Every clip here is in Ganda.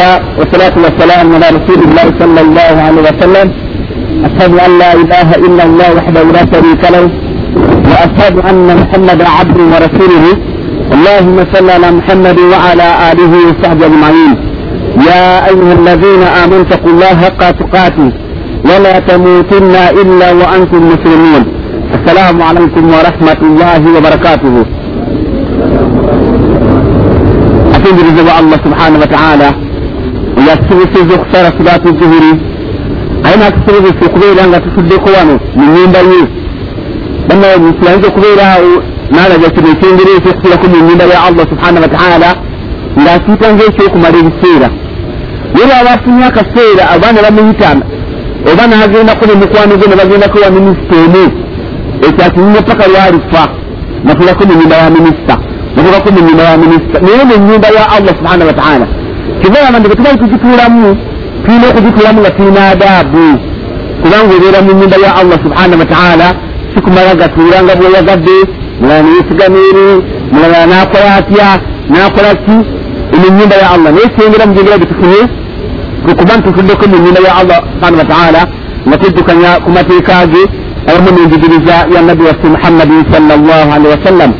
الله والصلاة والسلام على رسول الله صلى الله عليه وسلم. أشهد أن لا إله إلا الله وحده لا شريك له وأشهد أن محمدا عبده ورسوله. اللهم صل على محمد وعلى آله وصحبه أجمعين. يا أيها الذين آمنوا اتقوا الله حق تقاته ولا تموتن إلا وأنتم مسلمون. السلام عليكم ورحمة الله وبركاته. أتدرج الله سبحانه وتعالى yasoboseza okusala siraatu zuhuri aye natusobozesa okubeera nga tutuddeko wano mu nyumba ye. Banayinza okubeera awo nalaga kino ekyengero ekyokusirako mu nyumba ya allah subhanahu wataala ng'asiita ngaekyokumala ebiseera. Ye baba afunye akaseera abaana bamuyita oba nagendako nemukwano gwe nebagendako wa minisita emu ekyakinyunya paka lwalifa natulako mu nyumba ya minisita natulako mu nyumba ya minisita naye ne nyumba ya allah subhanahu wataala kivaaga nti bwetubali kugituulamu tulina okugituulamu nga tulina adaabu. Kubanga obeera mu nyumba ya allah subhanahu wataala sikumala gatuulanga bweyagadde mulala neyesiga neeri mulala nakola atya nakola ki? Mu nyumba ya allah. Naye kyengera mujengera byetufunye kuba ntutuddeko mu nyumba ya allah subhanahu wataala nga tuddukanya ku mateeka ge awamu n'enjigiriza ya nabbi waffe muhammadin sallallahu alaihi wasallam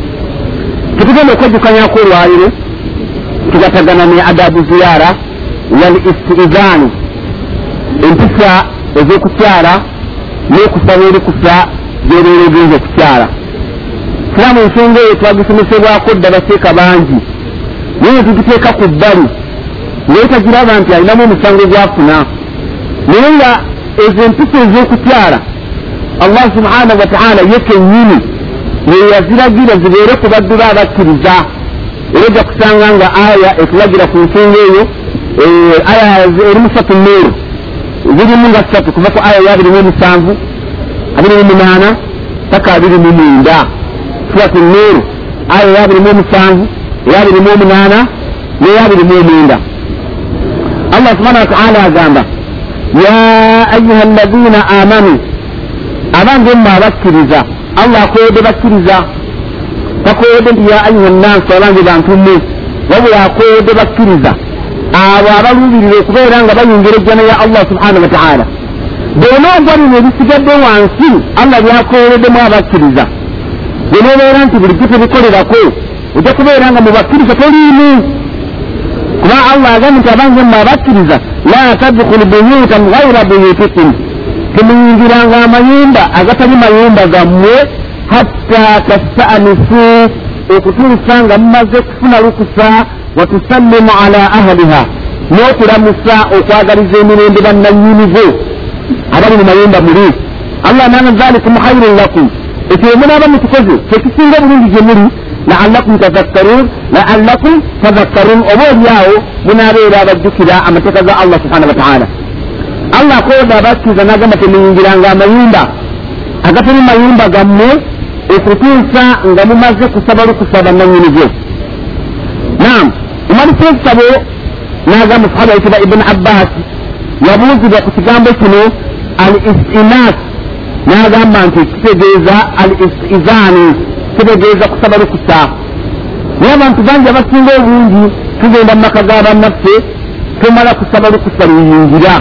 tetugenda okwejjukanyako olwaliro tugatagana ne adabu ziyara wal istizaani empisa ez'okukyala n'okusaba erikusa gyereera egenza okukyala. Siramu ensonga eyo twagisomesebwako dda bateeka bangi. Naye tugiteeka ku bbali naye tagiraba nti alinamu omusango gwafuna. Naye nga ezo empisa ez'okukyala allah subhanahu wataala ye kennyini yeyaziragira zibeere ku baddu be abakkiriza era ojja kusanga nga aya etulagira ku nsonga eyo aya erimu satu neero zirimu nga ssatu kuva ku aya yabiri muemusanvu abiri mumunaana paka abiri mumwenda suratu neero aya yabiri muomusanvu eyabiri muomunaana neyabiri muomwenda allah subhanahu wataala agamba ya ayuha alladina amanu abange mmwe abakkiriza allah akoyodde bakkiriza takoyodde nti ya ayuha nnansi abange bantu mmwe wabula akoyodde bakkiriza abo abaluubirira okubeera nga bayingira ejjana ya allah subhanahu wataala bona ogwa bino ebisigadde wansi allah byakoyoddemu abakkiriza. Bwenobeera nti bulijjo tebikolerako ojja kubeera nga mubakkiriza toliimu. Kuba allah agambye nti abange mmwe abakkiriza la tadkhulu buyutan ghaira buyutikum. Temuyingiranga amayumba agatali mayumba gammwe hatta tastanisu okutuusa nga mumaze kufuna lukusa watusallimu ala ahliha n'okulamusa okwagaliza emirembe bannanyinizo abali mu mayumba muli. Allah nana dhalikum khairun lakum. Ekyo munaaba mukikoze kyekisinga bulungi gye muli laallakum tadhakkarun laallakum tadhakkarun oba oliawo munaabeera abajjukira amateeka ga allah subhanahu wataala allah akoyoda abakkiriza nagamba temuyingiranga amayumba agatali mayumba gammwe okutuusa nga mumaze kusaba lukusaba nanyinizo naam omalisa ekitabo nagamba sahaba yitibwa ibuni abbas yabuuzibwa ku kigambo kino al istinas nagamba nti kitegeeza al istizaani kitegeeza kusaba lukusa. Naye abantu bangi abasinga obungi tugenda mu maka gabannaffe tomala kusaba lukusa luyingira.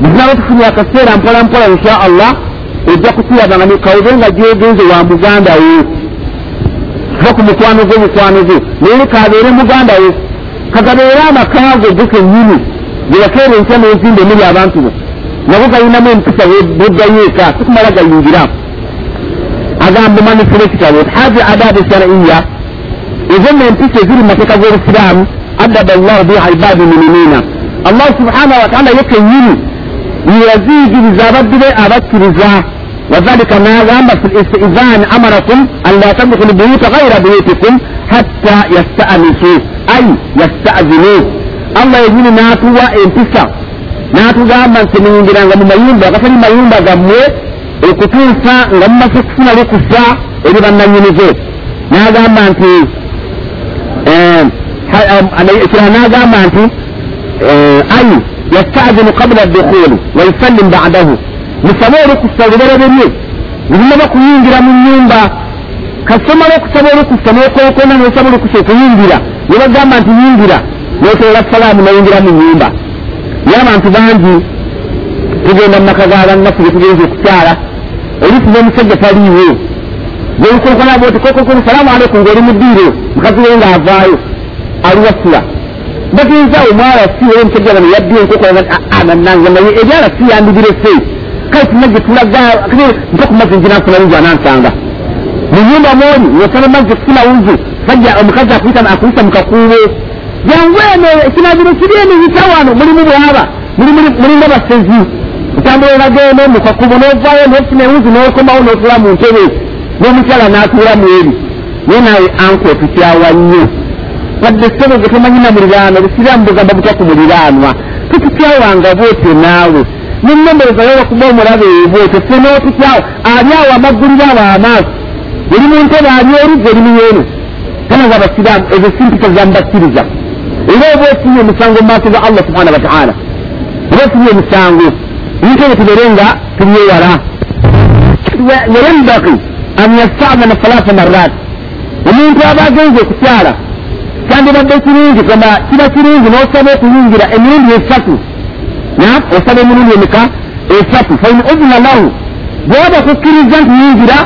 Bwetunaba tufunye akaseera mpola mpola insha allah ojja kukiraba nga nekawube nga gyegenze wa muganda wo. Kiva ku mukwano gwe mukwano gwe naye kabeere muganda wo. Kagabeere amakago ge kennyini. Gebakeera enkya n'enzimba emuli abantu bo. Nabo galinamu empisa bweggayo eka. Sikumala gayingira. Agamba omanifuna ekitabo hazi adabu sharaiya ezo nno empisa eziri mu mateeka g'obusiraamu adaba llahu biha ibadi muminina. Allah subhanahu wataala ye kennyini yaziyigiriza abaddu be abakkiriza wadhalika nagamba fi listizan amarakum an la tadkhulu buyuta ghaira buyutikum hatta yastanisu ay yastazinu allah yenyini natuwa empisa natugamba nti muyingiranga mu mayumba agatali mayumba gammwe okutuusa nga mumaze kufuna lukusa eri bannanyinize nagamba nti ekirala nagamba nti ay yastazinu qabla dukhuli wayusallim badahu musabe olukusa olubereberye lulinaba kuyingira mu nyumba kasomala okusaba olukusa nokookona nosaba olukusa okuyingira nebagamba nti yingira notoola salaamu nayingira mu nyumba naye abantu bangi tugenda mu maka g'abannaffe getugenza okukyala oluusi n'omusajja taliiwo gwenkokona boti kokokoni salaamu aleikum ngaoli mu ddiiro mukazi we ng'avaayo aliwasula bagenza omwala si era omusajja bano yaddiyo enkokona nanange naye ebyala si yandibirese kale tuna gye tulaga nta ku mazzi njinansula wuzu anansanga. Mu nyumba mwoni ng'osaba mazzi kufuna wuzu sajja omukazi akuyita mu kakuubo. Jangu eno ekinagiro kiri eno yita wano mulimu bwaba mulinga basezi otambula nagenda mu kakubo n'ovaayo n'ofuna ewuzi n'okomawo n'otula mu ntebe n'omukyala n'atuula mu eri. Naye naye anko tukyawa nnyo wadde ssebo ge tomanyi na muliraano busiraamu bugamba butya ku muliraanwa? Tutukyawanga bwotyo naawe. Nennomereza yo wakuba omulabe ebwotyo ffe n'otukyawa ali awo amagguliro abo amaaso? Eri mu ntebe ali olugga eri muyeeno tanaga abasiraamu ezo simpisa zamubakkiriza era oba ofunye omusango mu maaso ga allah subhanahu wataala oba ofunye omusango. Ebintu ebyo tubere nga tubyewala. Wayambaki an yastadana salasa marat omuntu aba agenza okukyala kyandibadde kirungi kama kiba kirungi n'osaba okuyingira emirundi esatu. Osaba emirundi emika esatu. Fain uzina lahu bwaba kukkiriza nti yingira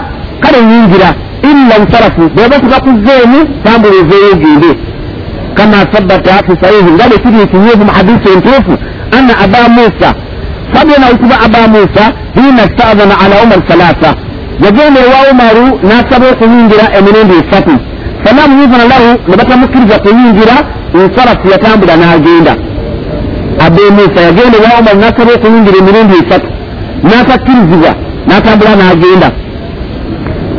kale yingira. Illa nsarafu bwaba tibakuzeemu tambula ezeeyo ogende. Kama sabata fi sahihi nga bwe kiri ekinyeevu mu hadisi entuufu anna aba musa sabye nawitibwa aba musa hina stadana ala umar salasa yagenda ewa umaru n'asaba okuyingira emirundi esatu falam yuzana lahu ne batamukkiriza kuyingira nsarafu yatambula n'agenda abe musa yagenda ewa umaru n'asaba okuyingira emirundi esatu n'atakkirizibwa n'atambula n'agenda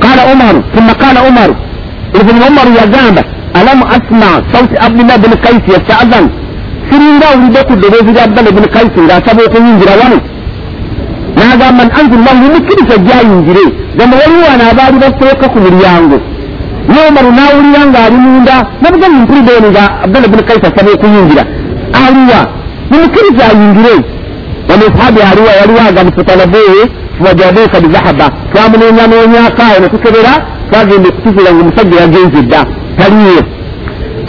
qala umaru thumma qala umaru oluvanyuma umaru yagamba alamu asma sauti abdullah bin kaisi yastazan siringa awulidde ku ddoboozi lya abdallah bin kaisi ng'asaba okuyingira wano n'agamba nti anzi llahu mumukkiriza gyayingire gamba waliwo wano abaali basooka ku mulyango ye omaru n'awulira ng'ali munda nabuga mumpulidde eno nga abdallah bin kaisi asaba okuyingira. Aliwa mumukkiriza ayingire. Wano sahabi aliwa waliwo agamba futalabuuhu wajabuuka bizahaba twamunoonyanonyakaawo netukebera twagenda okukizuula nga omusajja yagenze dda taliyo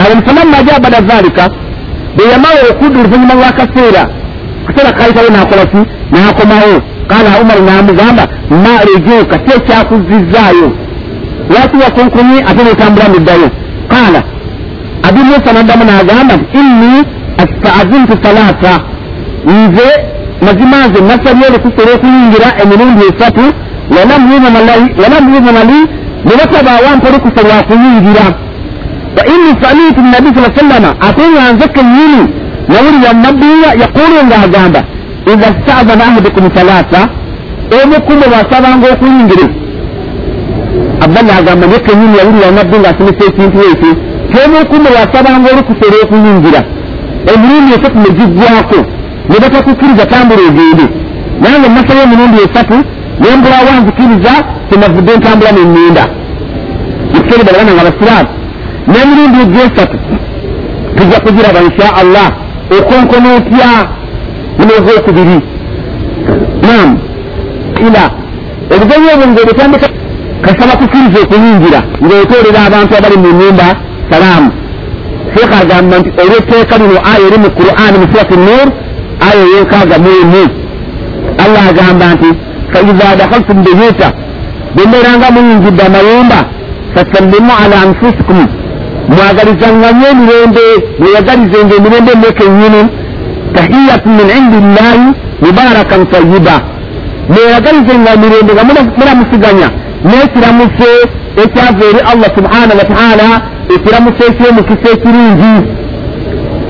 almufalamma ja bada dhalika bwe yamala okudda oluvanyuma lwakaseera kaseera kayitawo nakola ki? Nakomawo. Kala umaru namugamba ma rejuuka si ekyakuzizaayo lwaki wakonkonye ate notambula muddayo kala abi musa naddamu nagamba nti inni astaazintu salasa nze mazima nze nasabye olukusa olwokuyingira emirundi esatu walam yuzana li ne batabawampa olukusa lwakuyingira wa inni samitu nabi saa sallama ate nga nze kenyini nawulira nabbiya yaqulu ngaagamba iza stazana ahadukum salasa omukumu bwasabanga okuyingira abdallah agamba ne kenyini yawulira nabbi ngaasomesa ekintu ekyo kyomukumu bwasabanga olukusa olwokuyingira emirundi esatu negiggwako ne batakukkiriza tambula egende. Nange nasayo emirundi esatu nembulawo nzikiriza kyenavudde ntambula neŋŋenda ekiteri balabana nga basiraamu. N'emirundi egyesatu tujja kugiraba insha allah okonkona otya? Muneza okubiri. Nam ila. Obugenyi obwo ngaobutandika kasaba kukkiriza okuyingira ng'otoolera abantu abali mu nyumba salaamu sheekh agamba nti olw'etteeka lino aya eri mu qur'ani mu surati nur aya yenkaaga mu emu allah agamba nti faiza dakhaltum buyuta bembeeranga muyinjidde amayumba fasallimu ala anfusikum. Mwagalizanganye emirembe mweyagalizenga emirembe mekenyini tahiyatu min indi llahi mubarakan tayiba mweyagalizenga emirembe nga muramusiganya n'ekiramuso ekyava eri allah subhanahu wataala ekiramuso ekyomukisa ekirungi.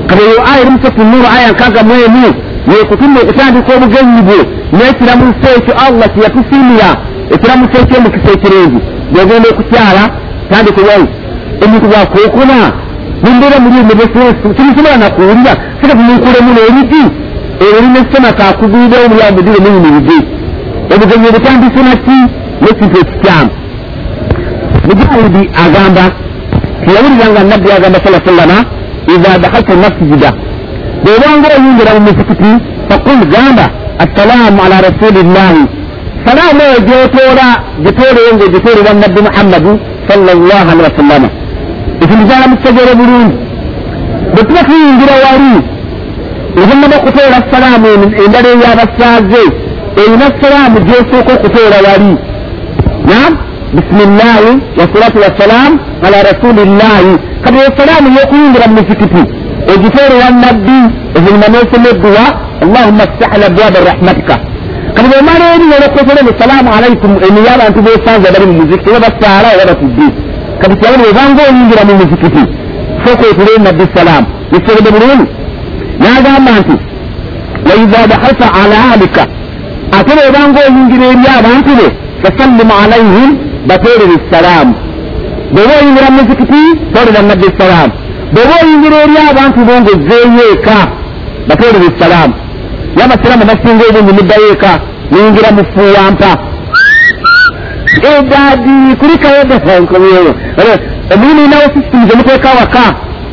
Kabeyo aya eri musatu nuru aya nkaaga mwemu yekutuma okutandika obugenyi bwe n'ekiramuso ekyo allah kyeyatusiimira ekiramuso ekyomukisa ekirungi. Bwegenda okukyala tandikewayi omuntu bwakookona nembeera mulimukimusobola nakuwulira sika tumunkulemu n'erigi olina esema kakugulirawo omulyango mudire muyimiridde obugenyi obutandise naki n'ekintu ekikyamu mujahidi agamba. Tiyawulira nga nabbi agamba sala sallama iza dakhalta masjida bwobanga oyingira mu musikiti fakul gamba assalaamu ala rasulillahi salaamu eyo gyotoola gitooleyo ngaogitoolera nabbi muhammadi sallallahu alehi wasallama ekintu kyala mukitegere bulungi bwe tuba tuyingira wali oluvanyuma okuteera salaamu endala eyabasaaze erina salaamu gyosooka okuteera wali nam bisimillahi wasalatu wassalaamu ala rasulillahi kati eyo salaamu yokuyingira mu muzikiti ogiteerera nabbi oluvanyuma nosoma edduwa allahumma ftah labwaba rahmatika kati bwemala eri olokosere salaamu alaikum eno yabantu besanze bali mu muzikiti oba basaala oba batudde kati kyabali webanga oyingira mu muzikiti sooka otule nabbi salaamu ekisobode bulungi n'agamba nti waidha dahalta ala ahlika ate bwebanga oyingira eri abantu be fasallimu alaihim bateerere salaamu bweba oyingira mu muzikiti toolera nabbi salaamu bweba oyingira eri abantu bo ngaozzeeyo eka bateerere salaamu yabasiraamu basinga obungi muddayo eka niyingira mu fuuwampa edadi kulikayogasankomeyo omulimi inawo sisitimu zemuteeka waka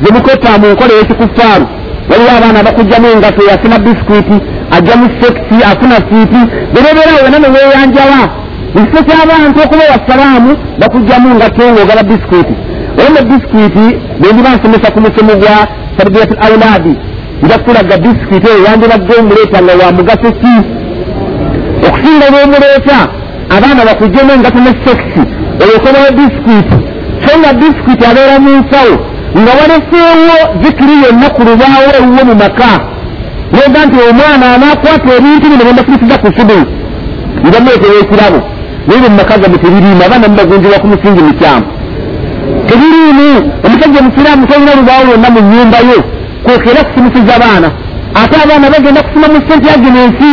zemukweta mu nkola ey'ekikufaaru waliwo abaana bakugjamu engato yafuna bisikwiti ajja mu sekisi afuna siiti berebeera wena neweyanjala ekifo ky'abantu okuba wasalaamu bakugjamu ngato ngaogaba bisikwiti olema bisikwiti bwendiba nsomesa ku musomo gwa tarbiyat auladi nja kulaga bisikwiti eyo yandibadde omuleeta nga wa mugaso ki? Okusinga lwomuleeta abaana bakugjamu engato ne sekisi oyo okobawo bisikwiti so nga bisikwiti abeera mu nsawo nga waleseewo zikiri yonna ku lubaawo ewuwo mu maka. Noga nti omwana anakwata ebintu bino bembakirisiza ku subu nga muleetera ekirabo naye mu maka gamu tebiriimu abaana mubagunjibwa ku musingi mukyamu tebiriimu omusajja musiraamu tolina lubaawo lwonna mu nyumba yo kwokera kusumusiza baana ate abaana bagenda kusoma mu senti agenensi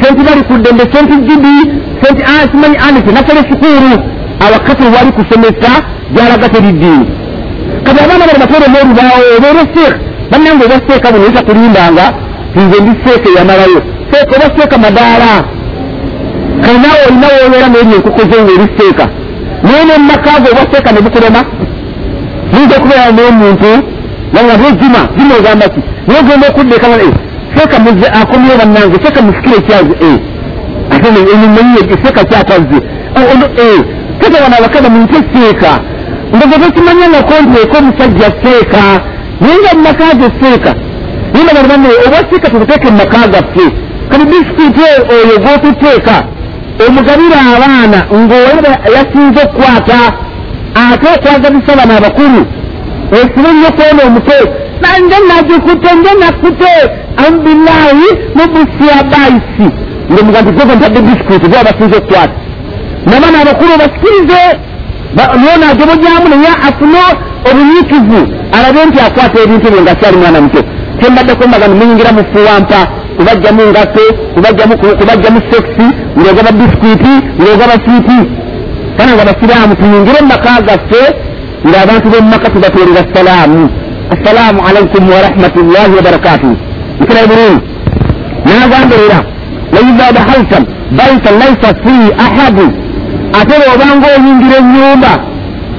senti bali ku ddembe senti gibi senti simanyi anise nasole sukuulu awakati wali kusomesa gyalaga teriddiini kati abaana bali bateremu olubaawo obeera seeka bannange oba seeka buno yisa kulindanga nze ndi seeka eyamalayo seeka oba seeka madaala naawe olina wobeera neeri enkoko ze nga eri seeka naye nemumakaago oba seeka ne bukulema yinza okubeera n'omuntu nga bwejuma juma ogamba ki? Naye ogenda okuddeka seeka muze akomyewo bannange seeka musikire ekyazi. Ate enyumanyi seeka kyatazze. Kata bano abakaza muntu eseeka ndogo tekimanyangako nti eka omusajja seeka. Naye nga mumakaaga seeka. Naye nga balibanne oba seeka tukuteeka mumaka gaffe. Kati disitulikiti oyo gwotuteeka omugabira abaana ngaowa yasinze okukwata ate okwagabisa bano abakulu esibe nnyo kwona omute nanje nagikutte nje nakkute ambillahi mubusiabaisi ngaomuga nti gogo ntadde disitulikiti gwa basinze okukwata. Nabana abakulu basikirize. Nona agobogyamu naye afune obunyikivu. Alabe nti akwata ebintu byo nga kyali mwana muto. Kyembadde kwembagano muyingira mu fuwampa kubajjamu ngato kubajjamu sekisi ngaogaba bisikwiti ngaogaba siiti kana nga basiraamu tuyingire mumaka gaffe ngaabantu bemumaka tubaterera salaamu assalaamu. Alaikum warahmatullahi wabarakatuhu nkirayi bulungi. Nagamba era waiza dahaltam baitan laisa fihi ahadu ate bwobanga oyingira enyumba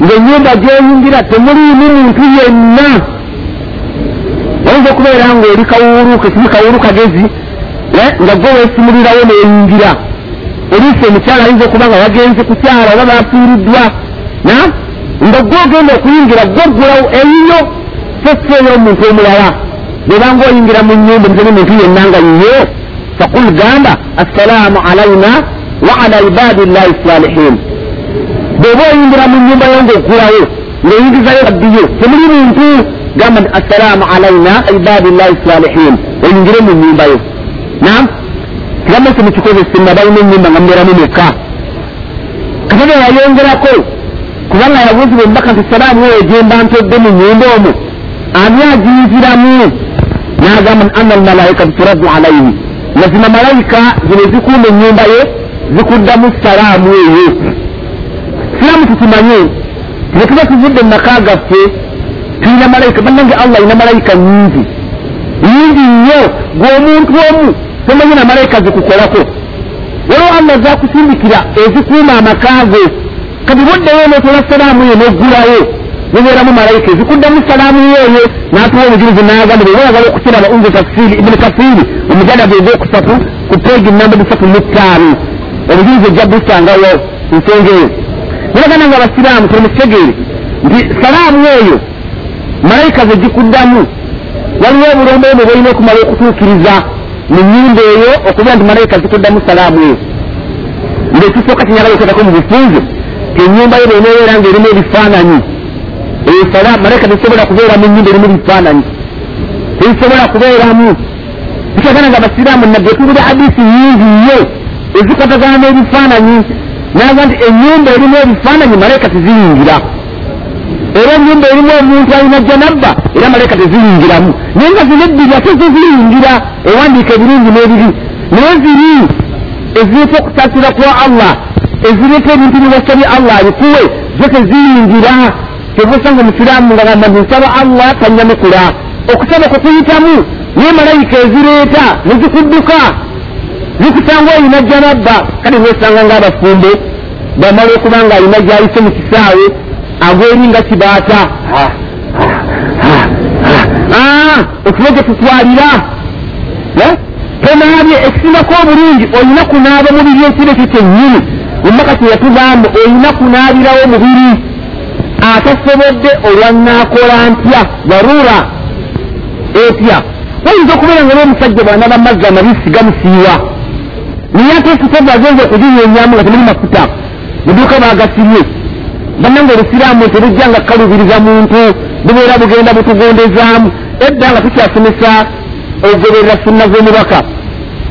ngaenyumba gyoyingira temuliimu muntu yenna oyinza okubeera nga oli kawuulu kesibi kawuulu kagezi nga gwe wesimulirawo neyingira oliisi omukyala ayinza okuba nga wagenze kukyala oba bafiiriddwa nga gwe ogenda okuyingira gweggulawo eyiyo seseeyo omuntu omulala. Bwebanga oyingira mu nyumba mutene muntu yenna nga yiyo fakul gamba assalaamu alaina waala ibadillahi salihin bweba oyingira mu nyumba yo ngaoggulawo ngaoyingizayo rabbiyo temuli muntu gamba nti assalaamu alaina ibadillahi salihin. Oyingire mu nyumba yo nam kigambo ekyo mukikozesa nga balina enyumba nga mubeeramu mekka katonda yayongerako kubanga yabuuzibwa omubaka nti salaamu oyo gyemba ntodde mu. Nyumba omwo ani agiyiziramu nagamba nti ana almalaikatu turaddu alaihi mazima malayika zino zikuuma enyumba ye zikuddamu salaamu eyo siraamu tukimanye tetuba tuvudde mumaka gaffe tulina malayika bannange allah alina malayika nyingi. Nyingi nnyo gweomuntu omu tomanyi na malayika zikukolako waliwo allah zakusindikira ezikuuma amakago kati buddeyo notola salaamu yo noggulawo nibeeramu malayika ezikuddamu salaamu yoyo. Natuwa omujulizi nagamba bwebayagala okukiraba unze tafsiri ibuni kafiri omujadabu ogwokusatu ku peegi namba bisatu muttaano obujulizi ojja busangawo nsonga eyo. Nabagana nga abasiraamu temutegeere nti salaamu eyo malayika ze gikuddamu. Waliwo obulombe obwo bwolina okumala okutuukiriza mu nyumba eyo okubeera nti malayika zikuddamu salaamu eyo. Ngaekisooka kinyagala oketako mu bufunze enyumba yo beneebeera nga erimu ebifaananyi. Eyo salaamu malayika tezisobola kubeera mu nyumba erimu ebifaananyi. Tezisobola kubeeramu. Kikyagana nga abasiraamu nabbe tubuli hadisi nyingi nnyo ezikwatagana n'ebifaananyi. Naga nti enyumba erimu ebifaananyi malayika teziyingira era enyumba erimu omuntu alina janabba era malayika teziyingiramu. Naye nga zino ebbiri ate zo ziyingira ewandiika ebirungi n'ebibi naye ziri ezireeta okusasira kwa allah ezireeta ebintu byebasabye allah abikuwe zo teziyingira. Kyova osanga omusiraamu nga gamba nsaba allah tanyamukula okusaba kukuyitamu naye malayika ezireeta nezikudduka zikusanga olina janabba kale nosanga ngaabafumbe bamala okuba nga alina gyayise mu kisaawe agweri nga kibaata otulo gye tutwalira. Tonaabye ekisingako obulungi olina kunaaba mubiri ekiro ekyo kyennyini. Omumaka kyeyatugamba olina kunaabirawo mubiri atasobodde olwanaakola ntya? Barura etya? Wayinza okubeera nga n'omusajja bwanaba mazzi amabisi gamusiiwa. Naye ate ekitabo agenza okuginyenyamu nga temuli mafuta. Muduuka bagasirye bannanga obusiraamu tebujja nga kalubiriza muntu bubeera bugenda butugondezaamu. Edda nga tukyasomesa okugoberera sunna z'omubaka.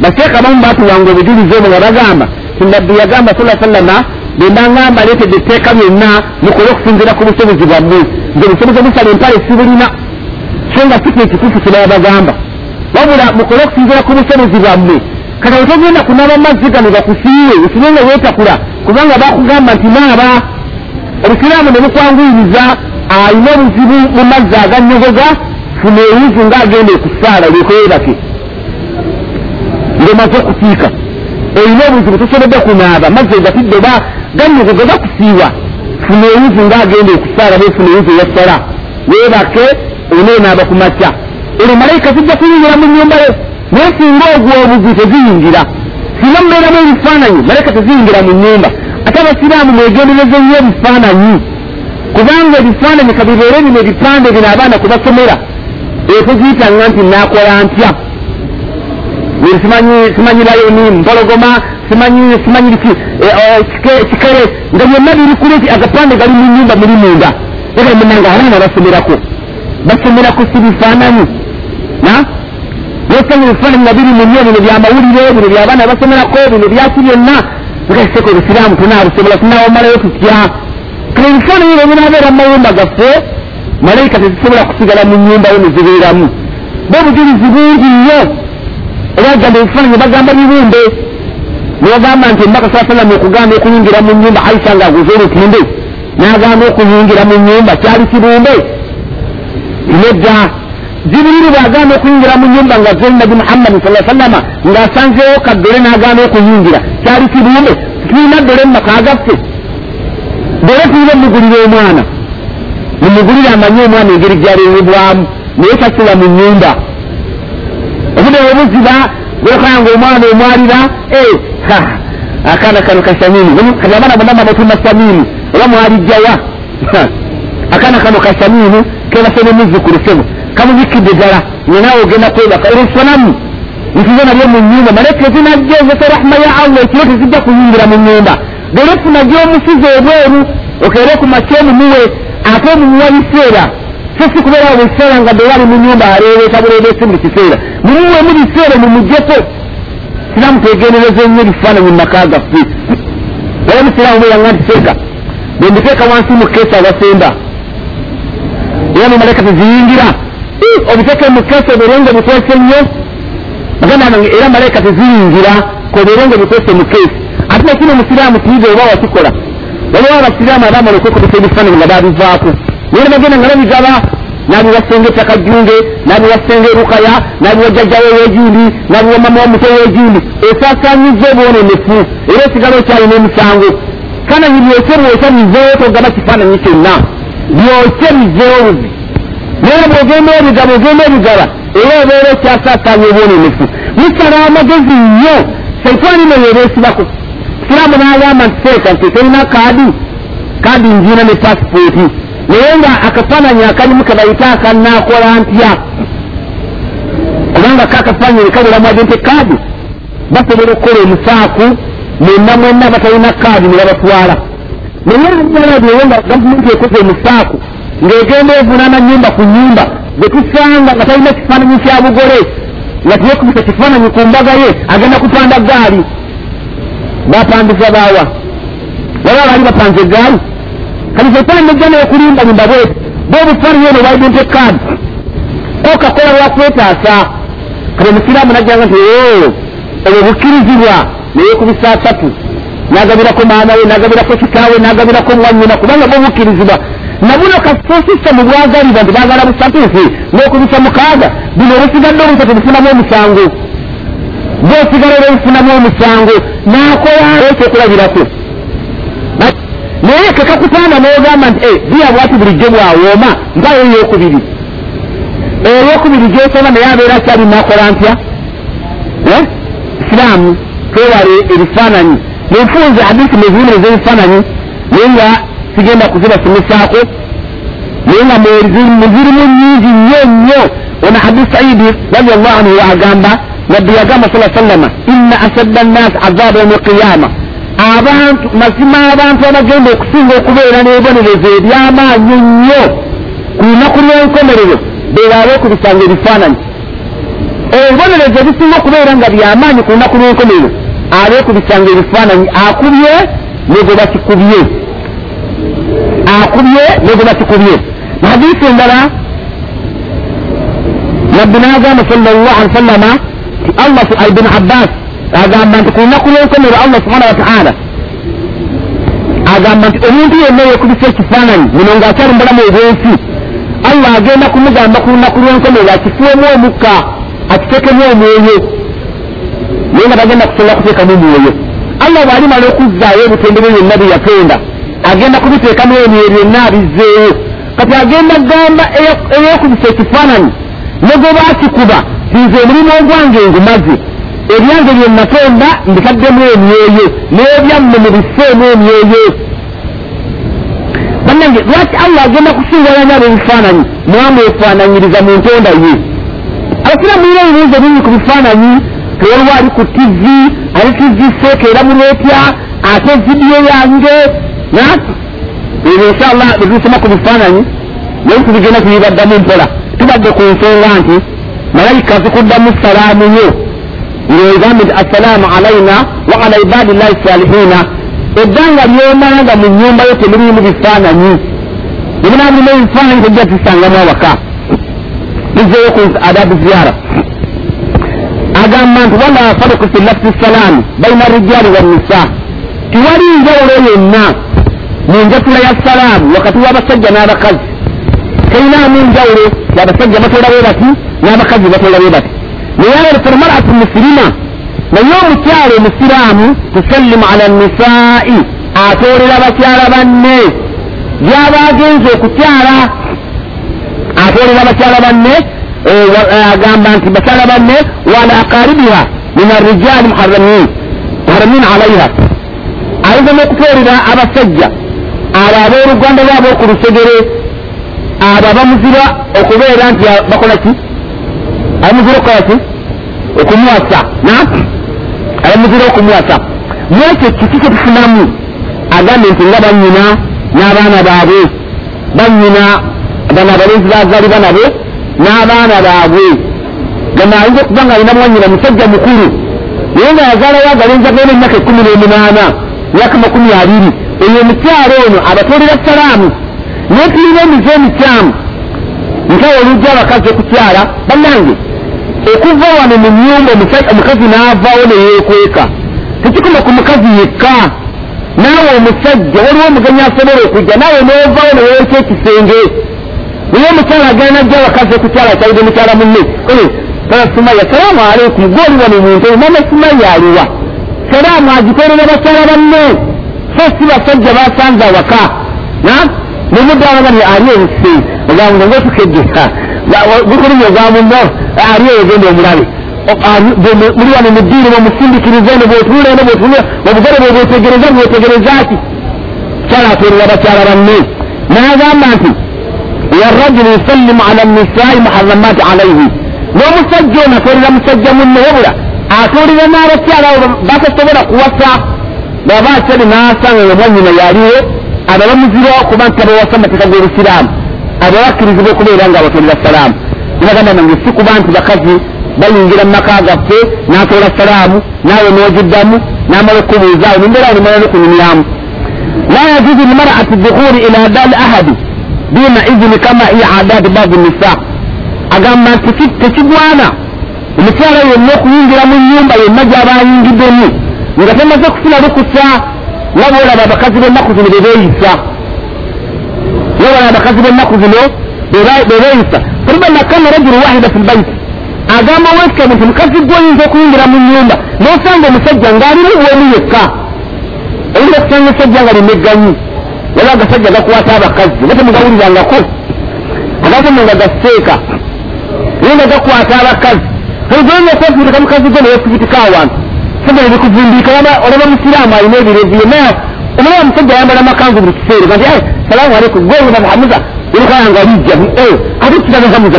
Baseeka bamu batulanga obujulizi omwo nga bagamba tinabbi yagamba sa sallama bwembangamba leetedde etteeka byonna mukole okusinzira ku busobozi bwammwe. Nze obusobozi obusala empale sibulina. So nga si kyekituufu kibaba bagamba. Wabula mukole okusinzira ku busobozi bwammwe. Kati otogenda kunaba mazzi gano gakusiiwe osime nga weetakula kubanga bakugamba nti naaba obusiraamu ne bukwanguyiriza alina obuzibu mu mazzi aganyogoga funa ewuzu ngaagenda okusaala lwekwebake ngaomaze okukiika olina obuzibu tosobodde kunaaba mazzi ogatidde oba ganyogoga gakusiiwa funa ewuzu ngaagenda okusaala befuna ewuzu eyasala. Weebake oneenaaba ku makya. Olwo malayika zijja kuyingira mu nyumba yo naye singa ogwa obuzi teziyingira. Singa mubeeramu ebifaananyi malayika teziyingira mu nyumba ate abasiraamu mwegendereze nnyo ebifaananyi. Kubanga ebifaananyi kabibeere bino ebipande bino abaana kubasomera ekugiyitanga nti nakola ntya? Simanyi layoni mpologoma simanyi simanyi ki kikere. Nga byonna biri kuleti agapande gali mu nyumba muli munda egamunanga abaana basomerako. Basomerako si bifaananyi. Nosanga ebifaananyi nga biri munyo bino byamawulire bino byabaana basomerako bino byaki byonna ngaiseko obusiraamu tunaabusobola tunaawamalayo tutya ebyo binaabeera mu. Mayumba gaffe malayika tezisobola kusigala mu nyumbayo nezibeeramu bobujulizi bungi nnyo obagamba ebifaananyi bagamba bibumbe nibagamba nti embaka saa salama okugamba okuyingira mu nyumba aisha nga aguze olutimbe nagamba okuyingira mu nyumba kyali kibumbe nedda jibiriri bwagamba okuyingira mu nyumba nga ze nabi muhammadi sa sallama ngaasanzeewo kaddole nagamba okuyingira. Kyali kibumbe tulina ddole mumaka gaffe dole tulina omugulira omwana. Mumugulire amanye omwana engeri gyalewebwamu naye tasula mu nyumba obudde webuziba gwekanga omwana omwalira akaana kano kasamini kati abaana bonna batuma samini oba mwalijjawa akaana kano kasamini kebase nemuzukulu sebo kamubikidde ddala ngenaawe ogenda kwebaka olwesanamu ntizo nalyo mu nyumba male tezinajja ezesa rahma ya allah ekiro tezijja kuyingira mu nyumba. Golefuna gyomusiza obweru okeere ku makyomumuwe ate omumuwa biseera so si kubeerawo buseera nga dewali mu nyumba aleereeta buleebeesi buli kiseera mumuwemu biseera mumugyeko siraamu twegendereza ennyo ebifaananyi mu maka gaffe wala musiraamu bweyanga ntiteeka bwembiteeka wansi mu keesa abasemba era mumaleka teziyingira obiteeke mu keesa obeere nga bikwese nnyo. Bagamba nange era malayika teziyingira kobeere nga bikwese mu keesi ate nakino omusiraamu tiiga oba wakikola? Waliwo abasiraamu abamala okwekozesa ebifaananyi nga babivaako. Naye nebagenda nga babigaba nabiwasenga ettaka jjunge nabiwasenga erukaya nabiwa jjajjawo ewejundi nabiwa mama wamuto wejundi esaasanyiza obwonenefu era esigala okyalina emisango kananyi byoke bwokya bizeewo togaba kifaananyi kyonna. Byoke bizeewo buzi naye bwogenda obigaba ogenda obigaba era obeera okyasaasaanya obwonenefu musala amagezi nnyo. Saitwani no yebeesibako siraamu n'agamba nti seeka nti terina kaadi? Kaadi njiina ne pasipooti naye nga akafaananyi akalimu kebayita akanaakola ntya? Kubanga kakafaananyi kabulamu agente kaadi. Basobola okukola omusaaku mwenna mwenna batalina kaadi ne babatwala naye ajalabyewo nga gavumenti ekoze omusaaku ng'egenda evunaana nyumba ku nyumba gwe tusanga nga talina kifaananyi kya bugole nga tiyekubisa kifaananyi ku mbaga ye agenda kupanda gaali bapandisa baawa. Waba baali bapanze egaali kati setaani nejja neekulimba nyumba bweti bobufaaniyo no baidente kaadi kokakola lwakwetaasa kati omusiraamu najjanga nti obwo bukkirizibwa neyekubisa asatu. Nagabirako maama we nagabirako kitaawe nagabirako mwanyina kubanga bwo bukkirizibwa nabuno kasosisa mu bwagaliba nti bagala busatuufu n'okubisa mukaaga. Bino obusigadde obusatu bufunamu omusango. Bwosigala olwobufunamu omusango nakola ekyokulabirako naye kekakufaana nogamba nti biya bwati bulijjo bwawooma mpayo eyokubiri. Eyokubiri gyosoma naye abeera akyali nakola ntya isiraamu twewale ebifaananyi. Nenfunze hadisi mezimire z'ebifaananyi naye nga sigenda kuzibasimusaako naye nga muzirimu nyingi nnyo nnyo. Ona abu saidi radiallahu anhu agamba nabbi yagamba sa sallama inna ashadda nnasi azaba yauma alqiyama. Abantu mazima abantu abagenda okusinga okubeera n'ebonerezo ebyamaanyi nnyo. Ku lunaku lw'enkomerero bebaaba okubisanga ebifaananyi. Ebibonerezo ebisinga okubeera nga byamaanyi ku lunaku lw'enkomerero abeekubisanga ebifaananyi akubye nego bakikubye akubye nego bakikubye hadisi endala nabbi n'agamba sallallahu alaihi wasallama ti allah ibn abbas. Agamba nti ku lunaku lw'enkomero allah subhana wa taala agamba nti omuntu yenna yeekubisa ekifaananyi muno ng'akyali mubulamu obwensi allah agenda kumugamba ku lunaku lw'enkomero akifuemu omukka akitekemu omwoyo. Naye nga bagenda kusobola kuteekamu omwoyo. Allah bw'alimala okuzzaayo ebitendere byonna bye yatonda agenda kubiteekamu ebyo byonna abizzeeyo kati agenda gamba eyokubisa ekifaananyi ne gwe baakikuba nze omulimu ogwange ngumaze. Ebyange bye natonda mbitaddemu emyoyo n'ebyamme mubifeemu emyoyo. Bannange lwaki allah agenda kusingalanya abo ebifaananyi mwamwefaananyiriza mu ntonda ye. Abasiraamu mulina ebibuuzo bingi ku bifaananyi tewaliwo ali ku tivi ali tivi seekeera mulwetya ate vidiyo yange ebyo inshallah bebisoma ku bifaananyi naye tubigenda tubibaddamu mpola. Tubadde ku nsonga nti malayika zikuddamu salaamu yo. Ng'egambe nti assalaamu alaina wa ala ibadillahi salihina ebbanga lyomanga mu nyumba yo temulimu bifaananyi. Ebinaa mulimu ebifaananyi tejja tusangamu awaka. Bizeeyo ku adabu ziyara agamba nti wala fariku fi lafsi salaami baina rijaali wannisa tiwali njawulo yonna mu njatula ya salaamu wakati w'abasajja n'abakazi teyinaamu njawulo abasajja batola bwe bati n'abakazi batola bwe bati naye falmaratu musirima naye omukyalo omusiraamu tusallimu ala nisaa'i atoolera bakyala banne gyaba agenza okukyala atoolera bakyala banne agamba nti bakyala banne wala aqaribiha min muharamin muharamin alaiha ayinza n'okutoolera abasajja abo abooluganda lwabo ku lusegere abo abamuzira okubeera nti bakola ki? Abamuzira okukola ki? Okumuwasa abamuzira okumuwasa mwekyo kiki kyetufunamu agambe nti nga banyina n'abaana baabwe banyina bano abalenzi bazaalibwa nabo n'abaana baabwe. Gano ayinza okuba nga alina mwanyina musajja mukulu naye nga yazaalawo agalenzi agenda emyaka ekumi n'emunaana myaka makumi abiri eyo omukyalo ono abatolera salaamu. Naye tulina emize emikyamu nkawe olujja abakazi okukyala bannange okuva wano mu nyumba omukazi n'avaawo neyeekweka tekikoma ku mukazi yekka. Naawe omusajja waliwo omugenyi asobola okujja naawe n'ovaawo neweeka ekisenge. Naye omukyala agenda najja abakazi okukyala akyalide mukyala munne. Sumaya salaamu aleikum gwoli wano muntu mama sumaya aliwa. Salaamu agitolera bakyala banne so si basajja basanze awaka nemuddawaga ni ali obusi ogambo ngaotukeddeka gukulumya ogamuno ali ogenda omulabe muli wano mu ddiini mwemusindikiriza ne bwetunula ne bwetunula obugole bwe bwetegereza bwetegereza ki kyala atolera bakyala banne n'agamba nti warajulu yusallimu ala nisai muharamati alaihi n'omusajja ono atuulira musajja munne wabula atuulira n'abakyala abo batasobola kuwasa bwaba akyali n'asanga nga mwanyina yaliwo abo bamuzira okuba nti abawasa amateeka g'obusiraamu abo bakkirizibwa okubeera nga abatolera salaamu. Nibagamba nange si kuba nti bakazi bayingira mu maka gaffe n'atoola salaamu naawe n'ogiddamu n'amala okubuuzaawo nimbeera nimala nokunyumyamu la yajuzu lmarati dukhuli ila dali ahadi duna izini kama iya adati badi nisa agamba nti tekigwana omukyala yonna okuyingira mu nyumba yonna gyabayingiddemu nga temaze kufuna lukusa nga boolaba abakazi b'ennaku zino bebeeyisa nga boolaba abakazi b'ennaku zino bebeeyisa faribana kana rajulu wahida fi lbaiti agamba wekikamu nti mukazi gwoyinza okuyingira mu nyumba. N'osanga omusajja ng'alimu bwemu yekka oyinza okusanga esajja nga limegganyi wala agasajja gakwata abakazi batemugawulirangako agasomo nga gaseeka naye nga gakwata abakazi ogoyinza okwefuutika mukazi gwe newefuutika awantu sanga nebikuvundika olaba musiraamu alina ebireviye naye omulaba omusajja ayambala amakanzu buli kiseera nti salaamu aleikum gwewe bamuhamuza olukayanga lijja ate kitagahamuza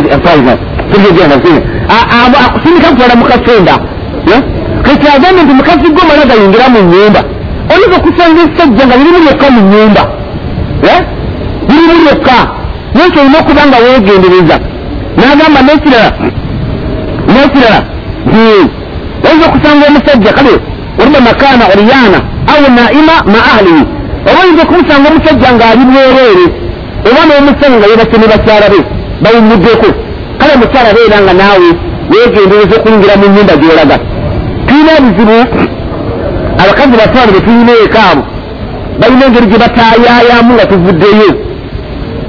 akusindika kutwala mukasenda kati agambe nti mukazi gwe omala gayingira mu nyumba oyinza okusanga esajja nga lirimu lyokka mu nyumba lirimu lyokka. Nekyo olina okuba nga wegendereza nagamba nekirala nekirala oyinza okusanga omusajja kale oliba makana oriyana au naima ma ahlihi oba oyinza okumusanga omusajja ngaali bwereere oba n'omusajja nga yebase ne bakyala be bawumuddeko kale omukyala beera nga naawe wegendereza okuyingira mu nyumba gyolaga tulina ebizibu abakazi batwale betulina ekaabo balina engeri gye batayaayamu nga tuvuddeyo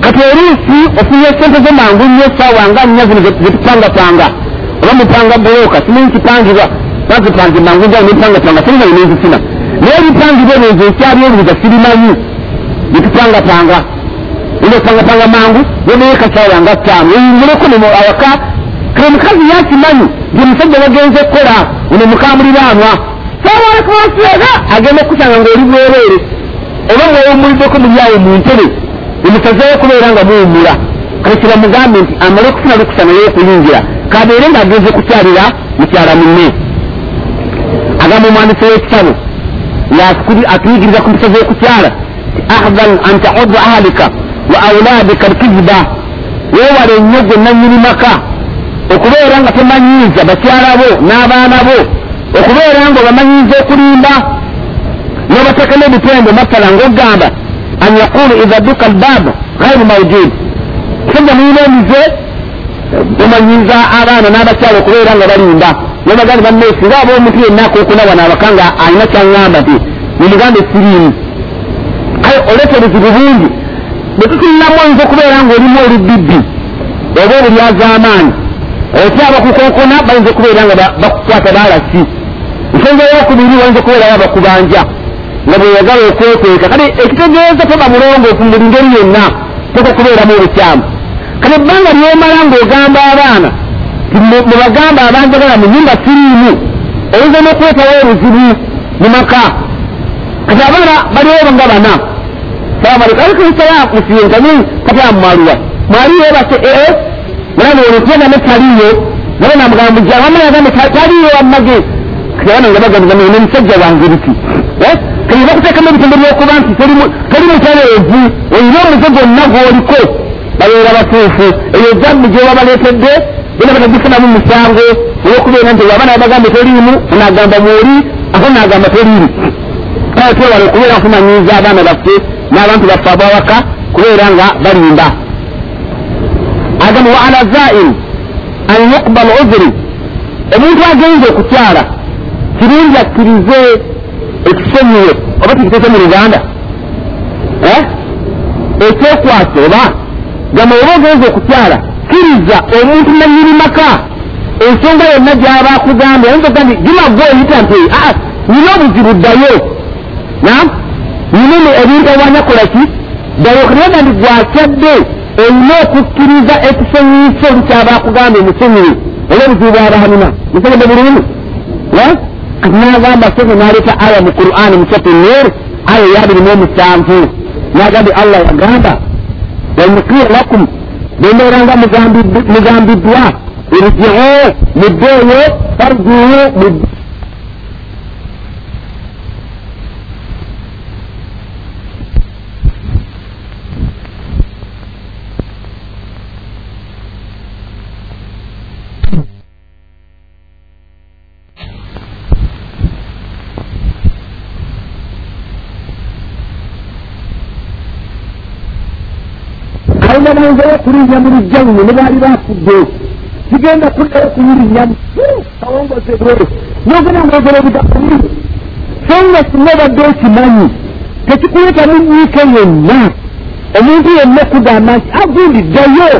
kati oluusi ofunye sente zo mangu nnyo esaawa nga nnya zino zetupangapanga oba mupanga buloka simanyi kipangibwa bazipange mangu njawo nepangapanga siringa inenzifuna naye ebipangibwa ebyo ekyali ebibuga sirimanyi byetupangapanga ina opangapanga mangu yonaye kasaawa nga ttaano eyinguleko awaka kale omukazi yakimanyi gye musajja bagenze kukola ono mukamuliraanwa sawaalakuwasiyaga agenda okusanga ngaoli bwereere oba mwewumuliddeko mulyawo mu ntebe emusazeyo kubeera nga muwumula kale kibamugambe nti amale okufuna lukusa naye okuyingira kabeere ngaagenze kukyalira mukyala munne agamba omwandisi w'ekitabo ngaatuyigiriza ku mpisa z'okukyala ahdan an taudu ahalika wa auladika alkiziba weewala ennyo gwe nanyini maka okubeera nga tomanyiiza bakyala bo n'abaana bo okubeera nga obamanyiiza okulimba nobatekemu ebitendo masala ngaogamba an yaqulu idha duka albab gairu maujud sajja muyina emize omanyiiza abaana n'abakyala okubeera nga balimba nobagandi banne singa aba omuntu yenna akokuna wano abaka nga alina kyaŋŋamba ti mumugambe siriimu kale oleta obuzibu bungi. Bwetutulinamu oyinza okubeera ngaolimu olubibbi oba obulyaz'amaanyi otya abakukokona bayinza okubeera nga bakukwata balasi ensonga eyokubiri wayinza okubeerayo abakubanja nga bweyagala okwekweka. Kale ekitegeeza toba mulongoofu buli ngeri yenna toka okubeeramu obukyamu. Kale ebbanga lyomala ng'ogamba abaana mubagamba abanjagala mu nyumba siriimu oyinza n'okwetawo obuzibu mu maka. Kati abaana baliwo nga bana? Salamualaikum musiyenkani kati amumaluwa mwaliyo base ee nabona olutenda ne taliyo nabo namugamba jamamala agambe taliyo amage kabana nga bagamba ne musajja wange biki? Kati bakuteekamu ebitembe byokuba nti toli mutaleevu olina omuze gwonna gwoliko babeera batuufu. Eyo jambi gyoba baleetedde bona batagifunamu musango olwokubeera nti waba nabagambe toliimu onagamba mwoli ate nagamba toliimu kale twewala okubeera nkumanyiiza abaana baffe n'abantu baffe abawaka kubeera nga balimba agamba wa ala zain an yuqbal uzuri omuntu agenza okukyala kirungi akkirize ekisonyiwe oba tikiteke mu luganda ekyokwasa oba gamba oba ogenza okukyala kkiriza omuntu nanyini maka. Ensonga yonna gyaba akugambye ayinza oga nti gimagwe oyita nti aa nina obuzibu ddayo. Nam nina ebintu awanya kolaki ddayo kanaga nti gwakyadde olina okukkiriza ekisonyiso olukyaba akugambye musonyiwe oba obuzibu bwabahanina musegede bulungi kati nagamba sege naleeta aya mu qur'ani mukyatu nur aya yabiri mu omusanvu. Nagambye allah yagamba wamukiya lakum bembeeranga mugambiddwa irjiu muddeeyo farjuu kalina banzayo kulinnya mu lujjanyu ne baali bafudde kigenda kuddayo kumulinnyamu kawongozebwe nogenda ngogera ebigambo so nga singa obadde okimanyi tekikuleetamu nyiike yonna omuntu yenna okugamba nti agundi ddayo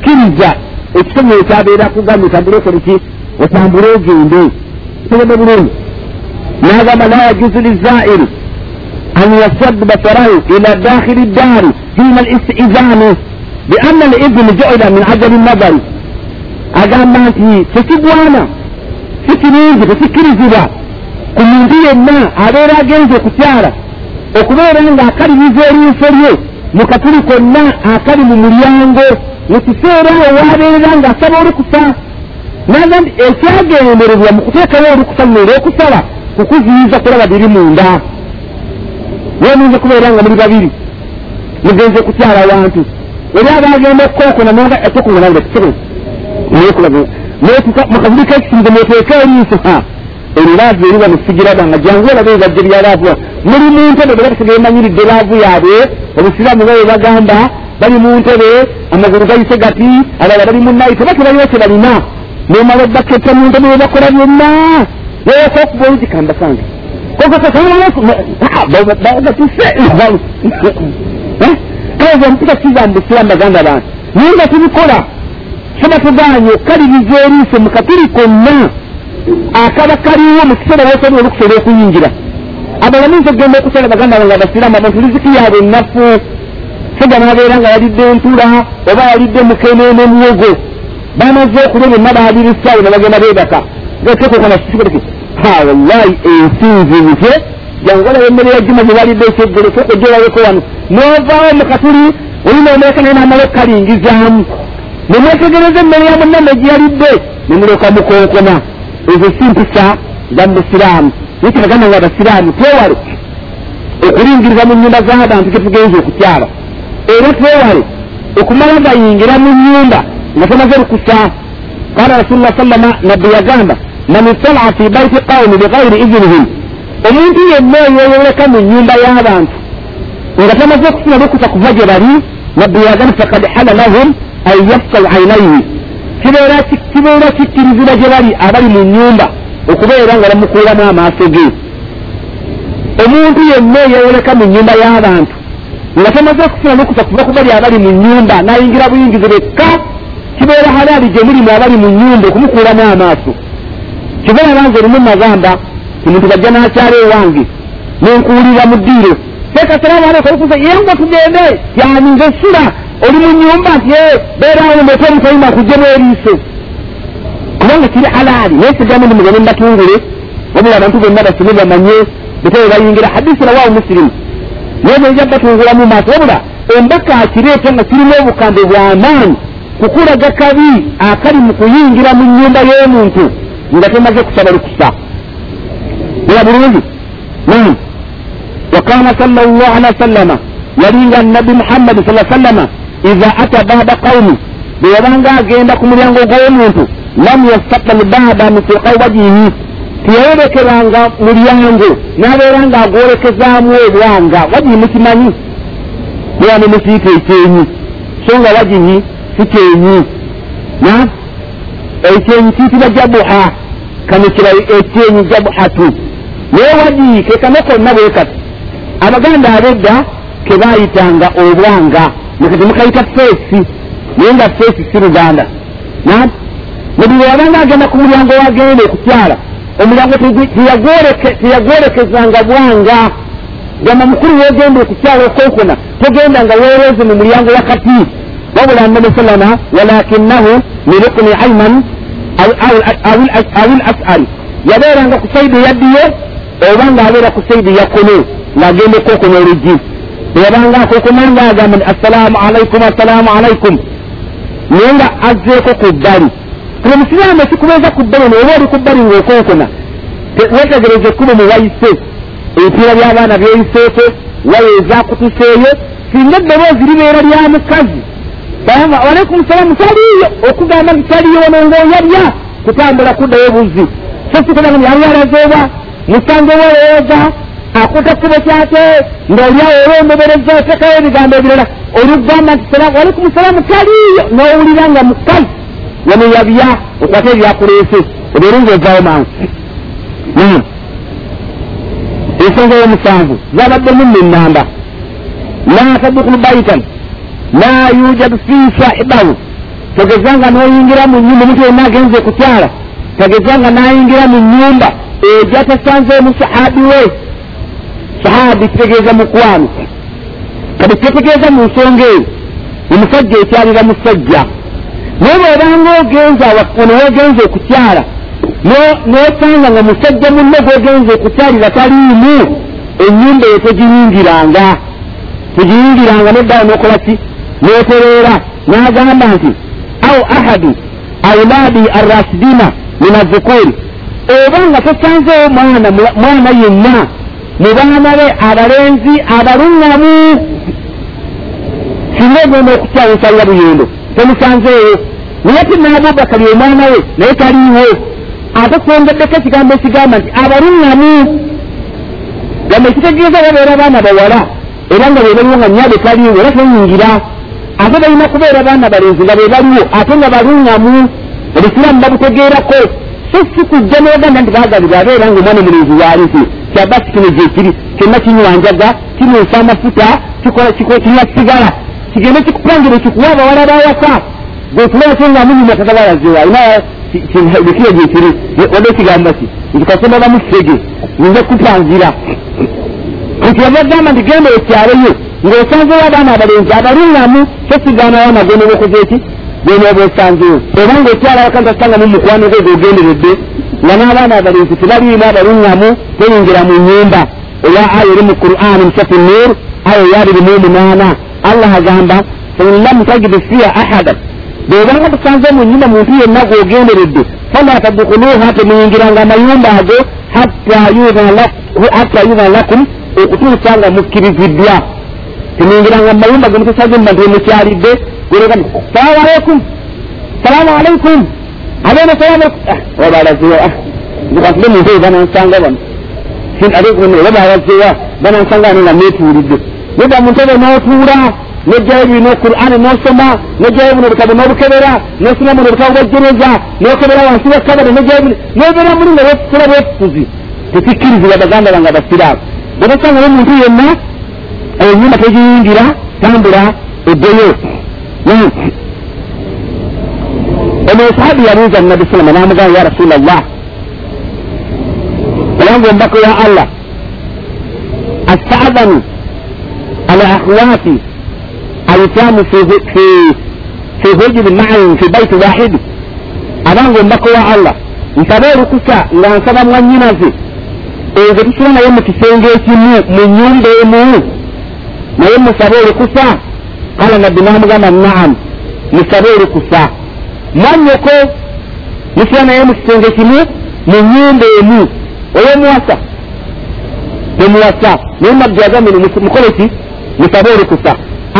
kkiriza ekisomero kyabeera kugambye otambule okoleki otambule ogende tegende bulungi. Nagamba la yajuzu lizairi an yasad basarahu ila dakhili ddari hina alistizanu bianna alidhini juila min ajali nazari agamba nti tekigwana si kirungi tekikkirizibwa ku muntu yenna abeera agenze okukyala okubeera nga akaliriza erinso lye mu katuli konna akali mu mulyango mu kiseera awo wabeerera ng'asaba olukusa naga nti ekyagendererwa mu kuteekawo olukusa luno olw'okusaba kukuziyiza kulaba biri munda wemuyinza kubeera nga muli babiri mugenze kukyala wantu eri abagenda okukookona naga etokunganange kisobola mukabuli kekisirizo mweteeka eriiso eryo laavu eriba musigiraba nga jangu olabe ebajje bya laavu muli mu ntebe bera tusigaye manyiridde laavu yaabwe obusiraamu babe bagamba bali mu ntebe amagulu gayise gati abalala bali munayi teba tebalina kye balina nomala obbaketta mu ntebe webakola byonna yoyoka okuba oluti kambasange kale omutuka kiza mu busiraamu baganda bantu naye nga tubikola soba tuganye okaliriza eriiso mu katuli konna akaba kaliwo mu kiseera wosobola olukusobola okuyingira abalamuzi okgenda okusala baganda bange abasiraamu abantu riziki yaabwe ennafu sega nabeera nga yalidde entula oba yalidde mukenene muwogo bamaze okulya byonna baabirisawo nebagenda beebaka gatekokanakikoleke wallahi ensi nzibutye jangolayo emmere yajuma zebalidde ekyeggulo sokojerabeko wano novaawo mu katuli olina omereka naye namala okukalingizaamu nemwetegereza emmere ya munnamme gyeyalidde nemuleka mukonkona ezo si mpisa za musiraamu naye kyabagamba nga abasiraamu twewale okulingiriza mu nyumba z'abantu getugenza okukyala era twewale okumala gayingira mu nyumba nga tamaze lukusa qala rasulullah sallama nabbi yagamba man italaa fi baiti qawmi bigayiri izinihim omuntu yenna eyeyooleka mu nyumba y'abantu. Nga tamaze okufuna lukusa kuva gye bali nabbi yagamba fakad hala lahum an yafsau ainaihi kibeera kikkirizibwa gye bali abali mu nyumba okubeera nga bamukuulamu amaaso ge. Omuntu yenna eyeewoleka mu nyumba y'abantu. Nga tamaze okufuna lukusa kuva ku bali abali mu nyumba n'ayingira buyingizi bekka kibeera halaali gye mulimu abali mu nyumba okumukuulamu amaaso. Kibeera banze erimu nagamba omuntu bajja n'akyala ewange nenkuwulira mu ddiiro. Aleika olukusa yenga tugende yani nze sula oli mu nyumba nti beerawo mbete omutayima kujjemu eriiso kubanga kiri halaali naye sigamu ndi mugende mbatungule wabula abantu bonna basome bamanye betebe bayingira hadisi rawaawo musirimu naye bwejja batungula mu maaso wabula embaka akireeta nga kirina obukambe bw'amaanyi kukulaga kabi akali mu kuyingira mu nyumba y'omuntu nga temaze kusaba lukusa era bulungi wakana sala llah alihi wasallama yalinga nabi muhammadi sa sallama iza ata bada qaumi bwe yabanga agenda ku mulyango gw'omuntu lam yastakbal bada mitiqai wajihi. Tiyayolekeranga mulyango. Nabeera nga agwolekezaamu obwanga wajihi mukimanyi? Muyane mukiyita ekyenyi so nga wajihi si kyenyi na ekyenyi kiyitibwa jabuha kano kira ekyenyi jabuhatu naye wajihi kekano konna bwe kati abaganda abedda kebayitanga obwanga nakati mukayita feesi naye nga feesi si luganda nebuli wabanga agenda ku mulyango wagenda okukyala omulyango teyagwolekezanga bwanga gamba mukulu wogenda okukyala okokona togenda nga weereze mu mulyango wakati wabula nabi sallama walakinahu mirukni aiman awil asari yabeeranga ku saidi yaddiyo oba ngaabeera ku saidi yakono ng'agenda okokona oluggi. Eyabanga akokomanga agamba nti assalaamu alaikum assalaamu alaikum naye nga azzeeko ku bbali. Kino musiraamu ekikubeeza ku bbali noba oli ku bbali ng'okonkona wetegereza ekkubo mu wayise. Ebipiira by'abaana byeyiseeko waya ezakutuseeyo singa eddoboozi libeera lya mukazi. Bayamba walaikum salaamu taliiyo? Okugamba nti taliiyo wano ng'oyabya kutambula kuddayo buzzi so sikubanga nti yali alazeebwa musange weewoza akuta kkubo kyate ng'olyawo olwembebereza otekayo ebigambo ebirala. Olugamba nti walaikum salaamu taliiyo n'owulira nga mukazi wano yabya okwate ebyakuleese obeere ng'ozaawo mangu. Ensonga y'omusanvu zabaddemu nenamba la tadukulu baitan la yujadu fi sahibahu. Tegezanga n'oyingira mu nyumba omuntu yenna agenze kukyala tegezanga n'ayingira mu nyumba egyo atasanzeemu sahabi we. Sahabi kitegeeza mukwano kati kyetegeeza mu nsonga eyo. Omusajja ekyalira musajja. Naye bwobanga ogenza ono wogenza okukyala nosanga nga musajja munne gwogenza okukyalira taliimu enyumba eyo tegiyingiranga tegiyingiranga neddawo nokola ki? Netereera n'agamba nti au ahadu auladi arrasidina min azukuri oba nga tosanzeewo mwana yenna mu baana be abalenzi abaluŋŋamu singa ogenda okukyawusalira buyendo tomusanzeewo naye ti naabubakali omwana we naye taliiwo. Ate kwongeddeko ekigambo ekigamba nti abaluŋŋamu gamba ekitegeeza babeera baana bawala era nga bebaliwo nga nyabe taliiwo era toyingira ate balina kubeera baana balenzi nga bebaliwo ate nga baluŋŋamu obusiraamu babutegeerako so si kujja nogamba nti bagalibwa abeera nga omwana omulenzi waalisi kyabasi kino gyekiri kyonna kinywanjaga kinywesa amafuta kinywa sigala. Kigende kikupangira kikuwa abawala bawaka gwetulabate nga munyuma tagabalazewa alina bikiro gyekiri wadde ekigamba ki nti kasoma bamusege nyinza kupangira. Nti yabagamba nti genda okyaleyo ng'osanzewo abaana abalenzi abaluŋŋamu so sigaanawo amagendo bokoze eki gwenooba osanzewo oba ng'okyala wakati asangamu mukwano gwe gogenderedde nga n'abaana abalenzi tebaliimu abaluŋŋamu toyingira mu nyumba olwa aya eri mu quran musatu nur aya eyabiri mu munaana. Allah agamba fain lam tajidu fiha ahadan. Bwobanga tusanze mu nyumba muntu yenna gwogenderedde fala tadukuluha temuyingiranga amayumba ago hatta yudhana lakum okutuusa nga mukkiriziddwa temuyingiranga mumayumba ge mutusanze muba nti mukyalidde gweregani salamu alaikum salamu alaikum abeena salamu wabalazewa nkatule muntu eyo banansanga bano babalazewa banansanga ano nga netuulidde neda muntu ebe n'otuula nojjayo bino qur'ani nosoma nojjayo buno obutabo n'obukebera nosoma buno obutabo bwejjereza nokebera wansi wekabada nojjayo bino nobeera muli nga wekukula bwefuzi tekikkirizibwa baganda bange abasiraamu bwebasangayo omuntu yenna enyumba tegiyingira tambula eddeyo ono sahabi yabuuza nabi salama namugamba ya rasula llah olanga ombaka ya allah. Astaadanu ala akhwati ayitamu fi hujri main fi baiti wahidi abanga ombaka wa allah. Nsaba olukusa nga nsaba mwanyinaze ezo tusula naye mu kisenge ekimu mu. Nyumba emu naye musabe olukusa kala nabbi namugamba naam musabe olukusa mwanyoko musula naye mu kisenge kimu mu nyumba emu. Olwomuwasa temuwasa naye nabbi agambeni mukole ki musabe olukusa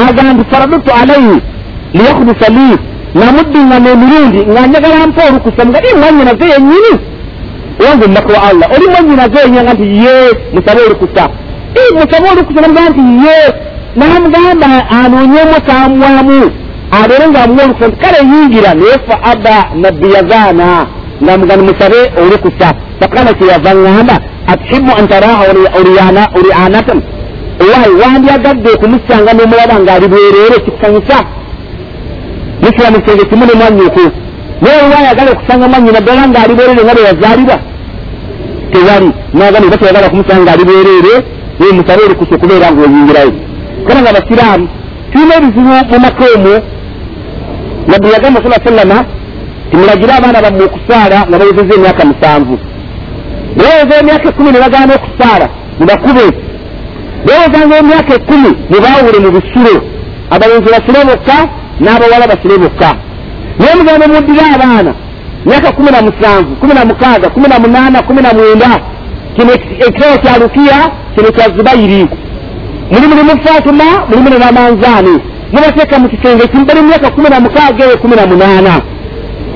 agamba faradutu alaihi liyakhdusa li namuddingana emirundi nga njagala mpa olukusa nga i mwanyinaze yenyini wange omubaka wa allah. Oli mwanyinaze yenyanga nti ye musabe olukusa musabe olukusa namugaa nti ye namugamba anoonyemu kamwamu abeere nga amuwa olukusa nti kale yingira naye fa aba nabbi yagaana ngamugani musabe olukusa fakana kyeyava ŋŋamba atuhibu an taraha olianatan owayi wandyagadde okumusanga n'omulaba ng'ali bwereere kikusanyusa musira mu kisenge kimu ne mwanyuku. Naye wayagala okusanga mwanyina ddala ng'ali bwereere nga bwe yazaalibwa tewali. Nagamba oba teyagala kumusanga ng'ali bwereere musabe olukusa okubeera ng'oyingirayo kana nga basiraamu tulina ebizibu mu maka omwo. Nabbi yagamba sala sallama timulagire abaana bammwe okusaala nga bawezeza emyaka musanvu. Baweza emyaka ekumi ne bagaana okusaala mubakube beewozanga emyaka ekkumi mubawule mu bisulo abalenzi basire bokka n'abawala basire bokka. Naye mugambe muddire abaana myaka kumi na musanvu kumi na mukaaga kumi na munaana kumi na mwenda kino ekitabo kya lukiya kino kya zubayiri muli mulimu fatuma mulimu ne namanzaani mubateeka mu kisenge kimu bali myaka kumi na mukaaga eyo kumi na munaana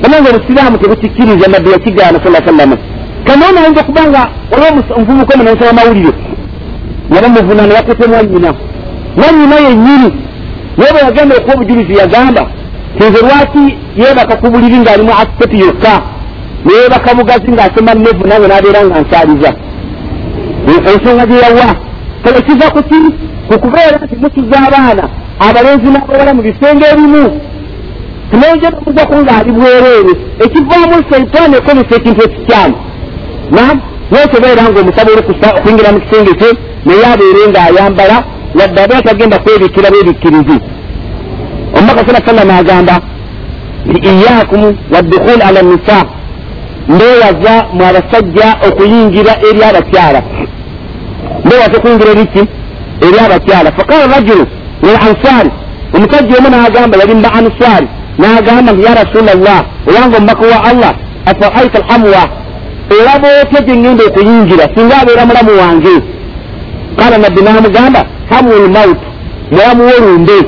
bananga obusiraamu tebukikkiriza nabbi yakigaana sa sallama kanoona ayinza okubanga waliwo omuvubuka omu nansaba mawulire. Yaba muvunano yakute mwanyina mwanyina yennyini naye bwe yagenda okuba obujulizi yagamba tinze lwaki yeebaka ku buliri ng'alimu asipeti yokka? Neyeebaka bugazi ng'asoma nevu nange n'abeera nga nsaaliza. Ensonga gye yawa kale kiva ku ki ku kubeera nti musuza abaana abalenzi n'abawala mu bisenge ebimu. Tunayejemuzaku ng'ali bwereere. Ekivaamu seitaani ekozesa ekintu ekikyamu. Nam nekibeera nga omusaba olukusa okuyingira mu kisenge kye naye abeere ng'ayambala wadde abe atagenda kwebikira bebikkirizi omubaka sala sallama agamba nti iyakum waddukhul ala nisa ndeewaza mu abasajja okuyingira eri abakyala ndeewaza okuyingira eriki eri abakyala faqala rajulu lil ansari omusajja omu n'agamba yali mba ansari n'agamba nti ya rasula llah olanga omubaka wa allah afaraita alhamwa olaba otya gye ŋŋenda okuyingira singa abeera mulamu wange kala nabbi n'amugamba hamu lmaut mulamu wolumbe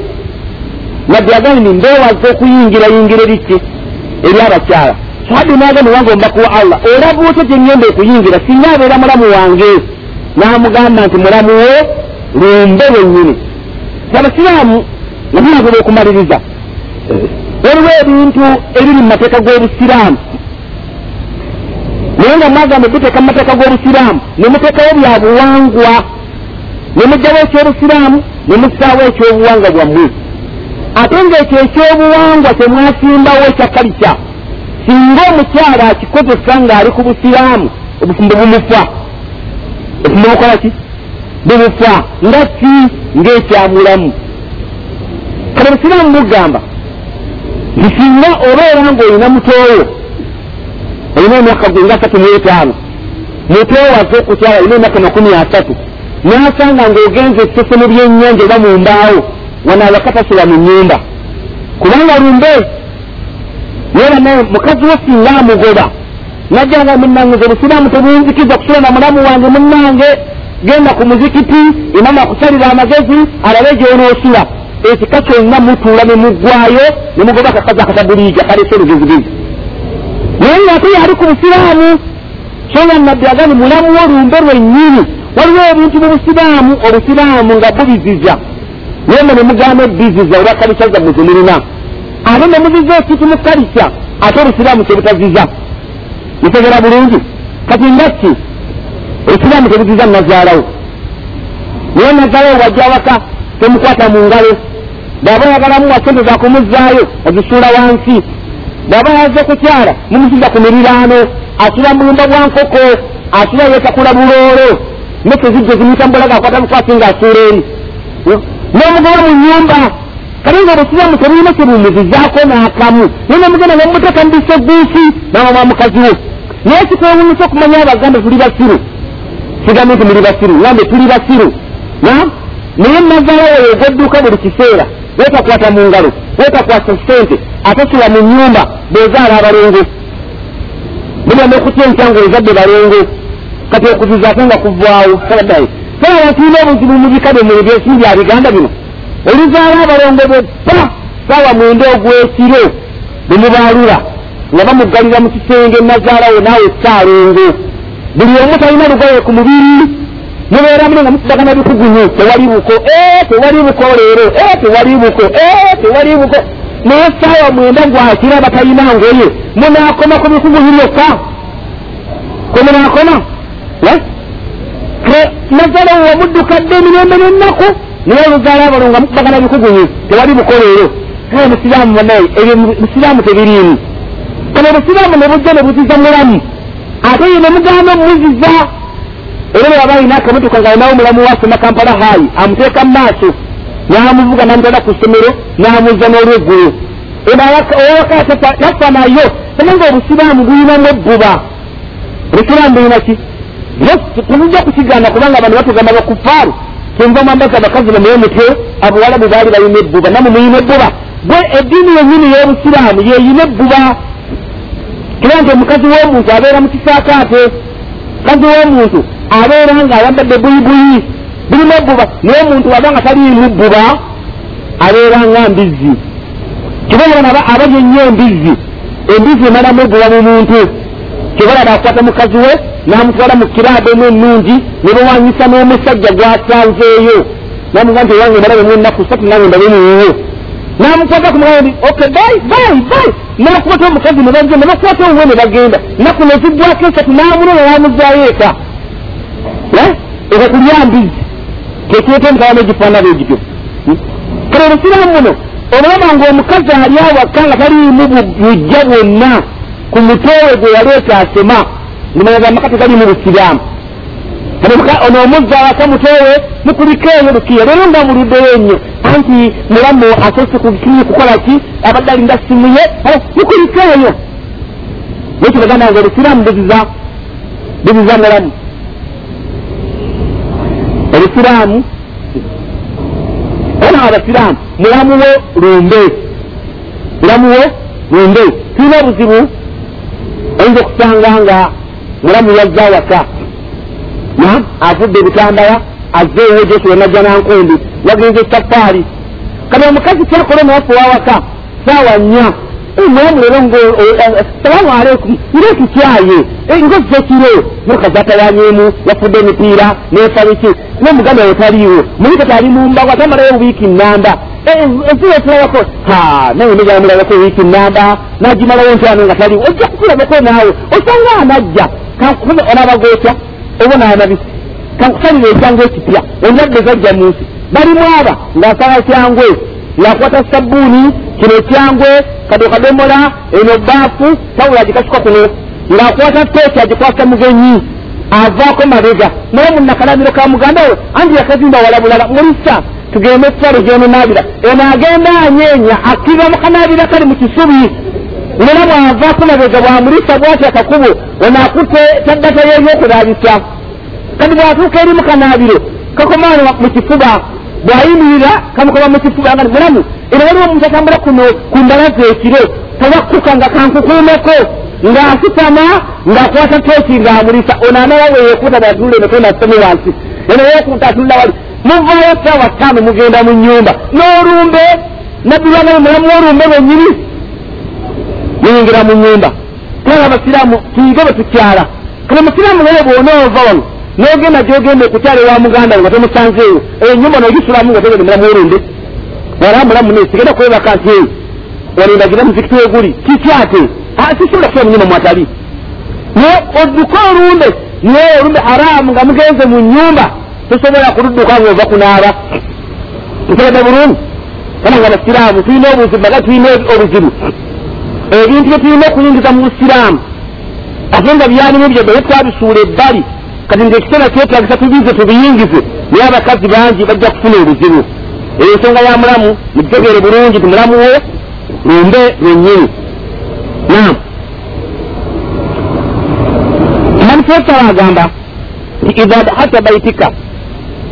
nabbi agambye ni ndeewaza okuyingira yingira eriki eri abakyala sahabi n'agamba wange omubaka wa allah olaba otya gye ŋŋenda okuyingira singa abeera mulamu wange n'amugamba nti mulamu wo lumbe lwennyini abasiraamu namunagula okumaliriza. Waliwo ebintu ebiri mu mateeka g'obusiraamu. Naye nga mwagamba duteeka mu mateeka g'obusiraamu ne muteekawo bya buwangwa. Ne mugjawo ekyobusiraamu ne musaawo ekyobuwangwa bwammwe. Ate ngaekyo ekyobuwangwa temwasimbawo ekya kalica singa omukyala akikozesa ng'ali ku busiraamu obufumbo bumufa obufumbo bukola ki bumufa nga ki ng'ekyamulamu kale busiraamu bugamba nti singa obeera ng'olina mutooyo olina emyaka gwenga asatu muetaano mutoowaze okukyala olina emyaka makumi asatu nasanga ng'ogenza ekisese mu byennyanja oba mu mbaawo wanaaba katasula mu nnyumba. Kubanga lumbe naye naye mukazi we singa amugoba najjanga munange nze obusiraamu tebunzikiza kusula na mulamu wange munnange. Genda ku muzikiti imamu akusalira amagezi alabe gyonoosula. Ekika kyonna mutuula ne muggwayo ne mugoba akakazi akatabuliija kalese olugezigezi naye ngaate yali ku busiraamu so nga nabbi agani mulamu wolumbe lwennyini waliwo ebintu mu busiraamu obusiraamu nga bubiziza. Naye mwe ne mugamba ebiziza olwa kalica zammwe zemulina ate ne muziza ekintu mu kalica ate obusiraamu kyebutaziza mutegera bulungi. Kati ngaki obusiraamu tebuziza nazaalawo naye nazaalawo wajja waka temukwata mu ngalo. Bw'aba yagalamu wa sente zakumuzaayo ozisuula wansi. Bw'aba yaze kukyala mumusiza ku miriraano. Asula mulumba bwa nkoko asula yetakula buloolo. Nesezijjo zimutambulaga akwata bukwasi ng'asuula eri. N'omugoba mu nyumba kale nga obusiraamu tebulina kyebumuzizaako n'akamu naye namugenda nemumuteeka mubisa eguusi namama mukazi we naye kitwewunyisa okumanya abagambe tuli basiru. Sigambe nti muli basiru. Ngambe tuli basiru. Naye nazaalawo ogwedduuka buli kiseera wetakwata mu ngalo wetakwata sente atesula mu nyumba bezaala abalongo mugenda okutya enkyango ezadde balongo kati okuzizaako nga kuvaawo saladdayo sala tulina obuzibu mu bikade mu byesimu bya biganda bino oluzaala abalongo beppa saawa mwenda ogwekiro bemubaalula nga bamuggalira mu kisenge nazaalawo naawe saalongo buli omu talina lugoye ku mubiri mubeera mune nga musidagana bikugunyu tewali buko tewali buko leero tewali buko tewali buko. Naye saawa mwenda gwakira batalina ngoye munaakoma ku bikugunyu byokka. Kwe munaakoma nazalawo wamuddukadde emirembe n'ennaku naye oluzaala abalo nga mukubagana bikugunyu tewali buko leero musiraamu banaye ebyo musiraamu tebiriimu. Kano obusiraamu ne bujja ne buziza mulamu. Ate ye ne mugamba muziza era bwaba alina akamotoka nga alinawo mulamu wasoma kampala hayi amuteeka mu maaso. N'amuvuga n'amutwala ku ssomero n'amuzza n'olweggulu yafa nayo era nga obusiraamu bulinamu ebbuba obusiraamu bulina ki? Temujja kukigaana kubanga abantu batugamba bakufaaru sinva mwambaza abakazi bamuye mutwe abawalabu baali balina ebbuba namwe muyina ebbuba gwe eddiini yenyini y'obusiraamu yeyina ebbuba kira nti omukazi w'omuntu abeera mu kisaakaate mukazi w'omuntu abeera ng'ayambadde buyibuyi. Birimu ebbuba naye omuntu waba nga taliimu bbuba abeera nga mbizzi. Kibalaba abalya ennyo embizzi. Embizzi emalamu ebbuba mu muntu kibalaba akwata mukazi we n'amutwala mu kiraabo emu ennungi ne bawanyisa n'omusajja gwasanzeeyo. Namuga nti ewange malabemu ennaku satu nange ndabemuwewo namukwata ku mugamba ok bai bai bai nabakwata omukazi nebagenda nebakwata owe ne bagenda. Naku neziggwako esatu namunona namuzaayo eka. Eka kulya mbizi kekireeta emikawano egifaanana egityo kale obusiraamu buno olaba nga omukazi ali awaka nga taliimu bujja bwonna ku mutewe gwe yaleeta asema nimanaga amaka tegalimu busiraamu ono omuzza awaka mutewe mukuliko eyo lukiya leero nga muluddeyo ennyo anti mulamu asoose kukini kukola ki? Abadde alinda simu ye mukuliko eyo nekyo baganda nga obusiraamu buziza buziza mulamu. Obusiraamu ona abasiraamu mulamu wo lumbe. Mulamu wo lumbe. Tulina obuzibu oyinza okusanga nga mulamu yazza awaka nam avudde ebitambala azzeewo joshua najja nankundi wagenza etafaali kati omukazi kyakola nawafe wawaka saawa nnya mulamu lero salaamu aleikum ngaekikyaye ngaozze kiro mukazi atayanyemu yafudde emipiira nefabiki nomuganda we taliiwo muyi kati ali mumbago atamalayo wiiki namba ensiba etulabako naye nejamulabako wiiki namba nagimalawo ntyano nga taliiwo ojja kukulabako naawe. Osanga anajja. Onabagotya oba nanabisi kankusalira ekyangu ekipya. Endwadde zajja mu nsi. Balimu aba ng'asala kyangwe ng'akwata sabbuuni kino ekyangwe kado kadomola eno baafu tawula agikasuka kuno. Ng'akwata tooki agikwasa mugenyi avaako mabega. Naye munakalabiro ka muganda we anti yakazimba wala bulala mulisa tugende ekitalo gyononaabira eno agenda anyeenya akkirira mu kanaabira kali mu kisubi. Nera bwavaako mabega bwamulisa bwati akakubo ono akutte taddata yebyokulaabisa kati bwatuuka eri mukanaabiro kakomaano mu kifuba bwayimirira kamukoba mu kifuba nga mulamu. Era waliwo omuntu atambula kuno ku mbalaza ekiro tabakkuka nga kankukuumeko ng'asitama ng'akwata tooki ng'amulisa. Ono anawawe yekuta batulula emitenda asome wansi. Eno yekuta atulula wali muvaayo saawa ttaano mugenda mu nyumba n'olumbe naddulanayo mulamu w'olumbe lwennyini. Muyingira mu nyumba kubanga abasiraamu tuyige bwe tukyala. Kale musiraamu naye bwonoova wano nogenda gyogenda okukyala ewa muganda nga tomusanzeeyo enyumba nogisulamu nga tegende mulamu wolunde wala mulamu ne sigenda kwebaka nti eyo. Walindagira muzikiti weguli kikyate sisobola kusula munyumba mwatali. Naye odduka olunde naye olunde haramu nga mugenze mu nyumba tosobola kuludduka nga ova kunaaba. Ntegedde bulungi. Kana nga basiraamu tulina obuzibu aga tulina obuzibu. Ebintu byetulina okuyingiza mu busiraamu ate nga byalimu byo naye twabisuula ebbali kati nga ekiseera kyetagisa tubize tubiyingize naye abakazi bangi bajja kufuna obuzibu. Eyo ensonga ya mulamu mugitegeere bulungi ti mulamu wo lumbe lwennyini. Nam sesala agamba nti idha dahalta baitika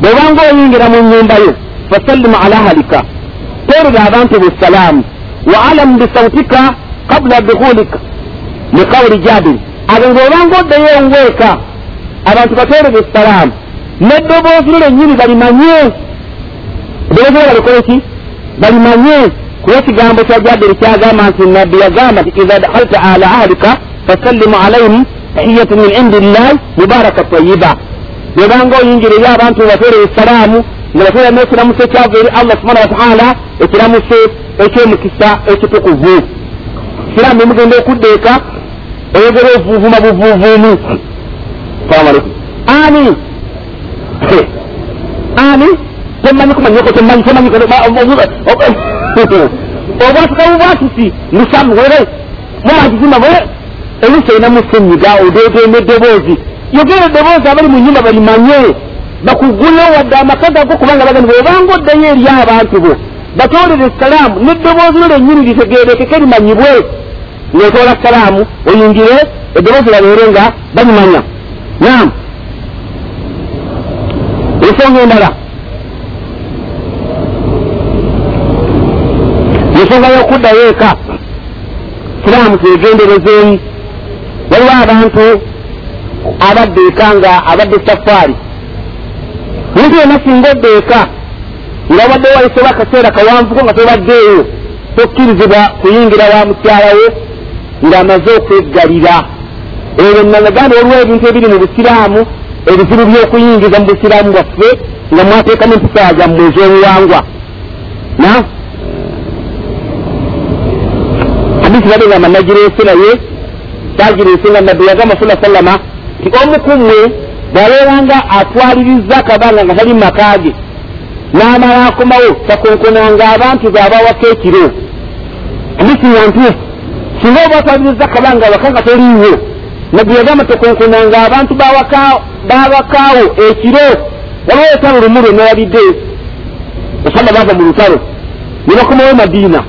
bwobanga oyingira mu nyumba yo fasallimu ala ahalika terera abantu busalaamu wa alam bisautika qabula dukhulika. Liqawuli jabiri abo bwobanga oddeyo enweeka abantu baterere esalaamu neddoboozi lo lennyini balimanye. Eddoboozi lo balikole ki? Balimanye. Kuba ekigambo kya jabiri kyagamba nti nabbi yagamba nti idha dakhalta ala ahlika fasallimu alaihim tahiyatu min indi llahi mubaraka tayiba bwebanga oyingira eri abantu baterere esalaamu nga batereramu ekiramuso ekyava eri allah subhana wataala ekiramuso ekyomukisa ekitukuvu. Siraamu emugenda okuddeeka oyogera ovuuvuma buvuuvuumu salamu aleikum ani? Ani? Temanyi kumanyiko temanyi temanyi obwatuka bubwatusi musamu were mumantizima bwe oluusi olina musenyiga odeegenda eddoboozi yogera eddoboozi abali mu nyumba balimanye bakuguleo wadde amaka gago kubanga bagani bwebanga oddayo eri abantu bo batoolere salaamu n'eddoboozi no lennyini litegeerekeke limanyibwe. Ngaotoola salaamu oyingire eddoboozi labeere nga balimanya. Nam ensonga endala. Ensonga y'okuddayo eka. Salaamu twegenderezeeyi waliwo abantu abadde eka nga abadde safaari muntu yonna singa odde eka nga wadde wayisewo akaseera kawanvuko nga tobaddeeyo tokkirizibwa kuyingira wa mukyalawo ng'amaze okweggalira ebyo nagamba waliwo ebintu ebiri mu busiraamu ebizibu by'okuyingiza mu busiraamu bwaffe nga mwateekamu empisa zammwe ez'obuwangwa. Na? Hadisi bade nga managireese naye sagireese nga nabbi yagamba sala sallama nti omu kummwe bwabeeranga atwaliriza akabanga nga tali makaage n'amala akomawo takonkonanga abantu baabawako ekiro. Hadisi nga ntuufu singa oba atwaliriza akabanga waka nga toliiwo nabbi yagamba takonkonanga abantu babakaawo ekiro waliwo olutalo lumu lwe nawalidde osaba bava mu lutalo ne bakomawo madiina.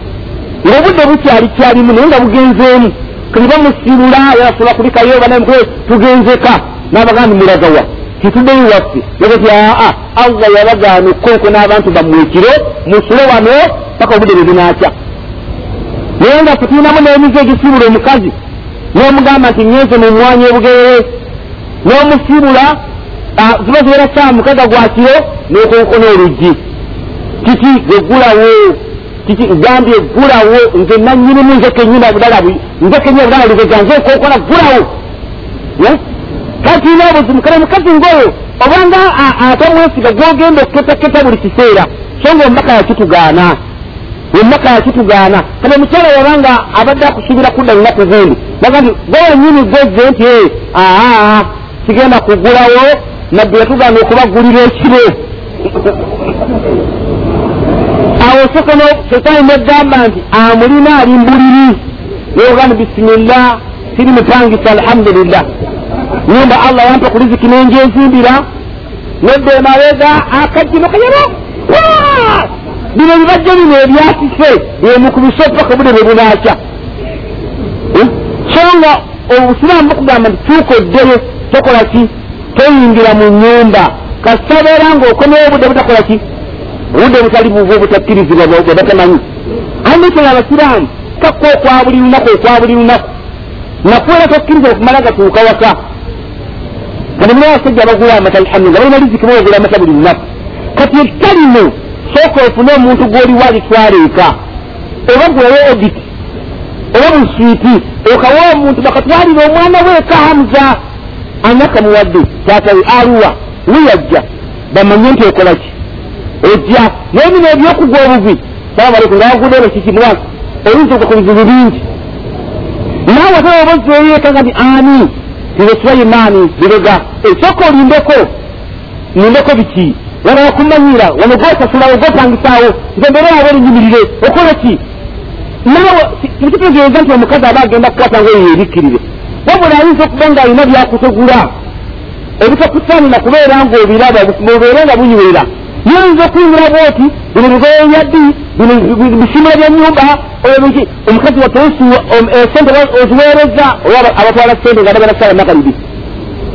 Ngaobudde bukyali kyalimu naye nga bugenzeemu kani bamusibula yasobola kulikayo banamukule tugenzeka n'abagandi mulagawa tituddeyo waffe yagati aa allah yabagaana okkonko n'abantu bammwe ekiro musule wano paka obudde bwe bunaakya naye nga ffe tulinamu n'emize egisibula omukazi n'omugamba nti nyenze mu mwanya obugerere n'omusibula ziba zibeera saa mukaga gwa kiro n'okonkona oluggi kiki gegulawo kiki gambye gulawo nze nanyinimu nze kenyina budala nze kenyina budala lugega nze nkonkona gulawo. Kati ina obuzimu kale mukazi ngaoyo obanga atamwesiga gwogenda okuketaketa buli kiseera so nga omubaka yakitugaana omubaka yakitugaana. Kale mukyala yabanga abadde akusubira kudda lunaku zindi naga nti gwewanyini gwezze nti aa kigenda kugulawo nabbi yatugaana okubagulira ekiro awo setaani negamba nti amulina ali mbuliri. Nayogani bisimillah siri mupangisa alhamdulillah. Nyumba allah yampa ku riziki nenjezimbira nedde emabega akajino kayero bino bibajjo bino ebyakise emu ku bisoppaka bude bwe bunakya so nga obusiraamu bukugamba nti tukoddeyo tokola ki? Toyingira mu nyumba kasabeera ngaokomewo obudde butakola ki obudde butali buva obutakkirizibwa bwe batamanyi. Andikera abasiraamu? Kakka okwa buli lunaku okwa buli lunaku. Nakuwera tokkiriza okumala gatuuka waka. Kati muna abasajja abagula amata alhamdu nga balina riziki bawagula amata buli lunaku. Kati ekitalimu sooka ofune omuntu gw'oliwo alitwala eka oba gwewe oditi oba muswiiti okawa omuntu bakatwalira omwana we eka hamuza anyaka muwadde taatawe aluwa weyajja bamanye nti okola ki ojja naye bino ebyokugwa obuvi salamualeku nga wagudde nekiki muwanga oyinza okwa ku bizibu bingi. Naawe ate oba ozeeyeeka nti ani? Nze sulaimaani birega esooka olindeko? Nindeko biki? Wano wakumanyira wano gosasulawo gopangisaawo nze mbere aba erinyimirire okola ki? Naawe tikitegeeza nti omukazi aba agenda kukwata nga eyo ebikkirire. Wabula ayinza okuba nga alina byakutegula ebitakusaanira kubeera nga obiraba mubeere nga bunywera yoyinza okuyingira bwoti bino bigoyenyaddi bino bisimula bya nyumba oyoki omukazi sente oziweereza oba abatwala sente nga ndagana sala makalibi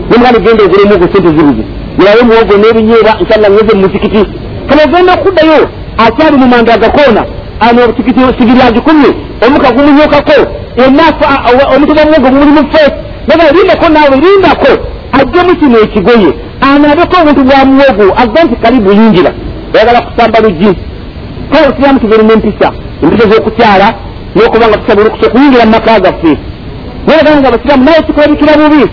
nomuganda genda ogulemu sente zibuzi yalayo muwogo n'ebinyeera nsalla ngeze mumuzikiti kano ogenda okuddayo akyali mu manda agakoona ano tikiti sigiri agikumye omuka gumunyukako? Enafa omutima muwogo gumulimu feesi naga lindako naawe lindako ajjemu kino ekigoye anabeko obuntu bwa muwogo agga nti kalibu yingira oyagala kusamba luggi kale osiramu tubirina empisa empisa z'okukyala n'okuba nga tusaba olukusa okuyingira mu maka gaffe. Nayegaa nga abasiraamu naye kikulabikira bubi.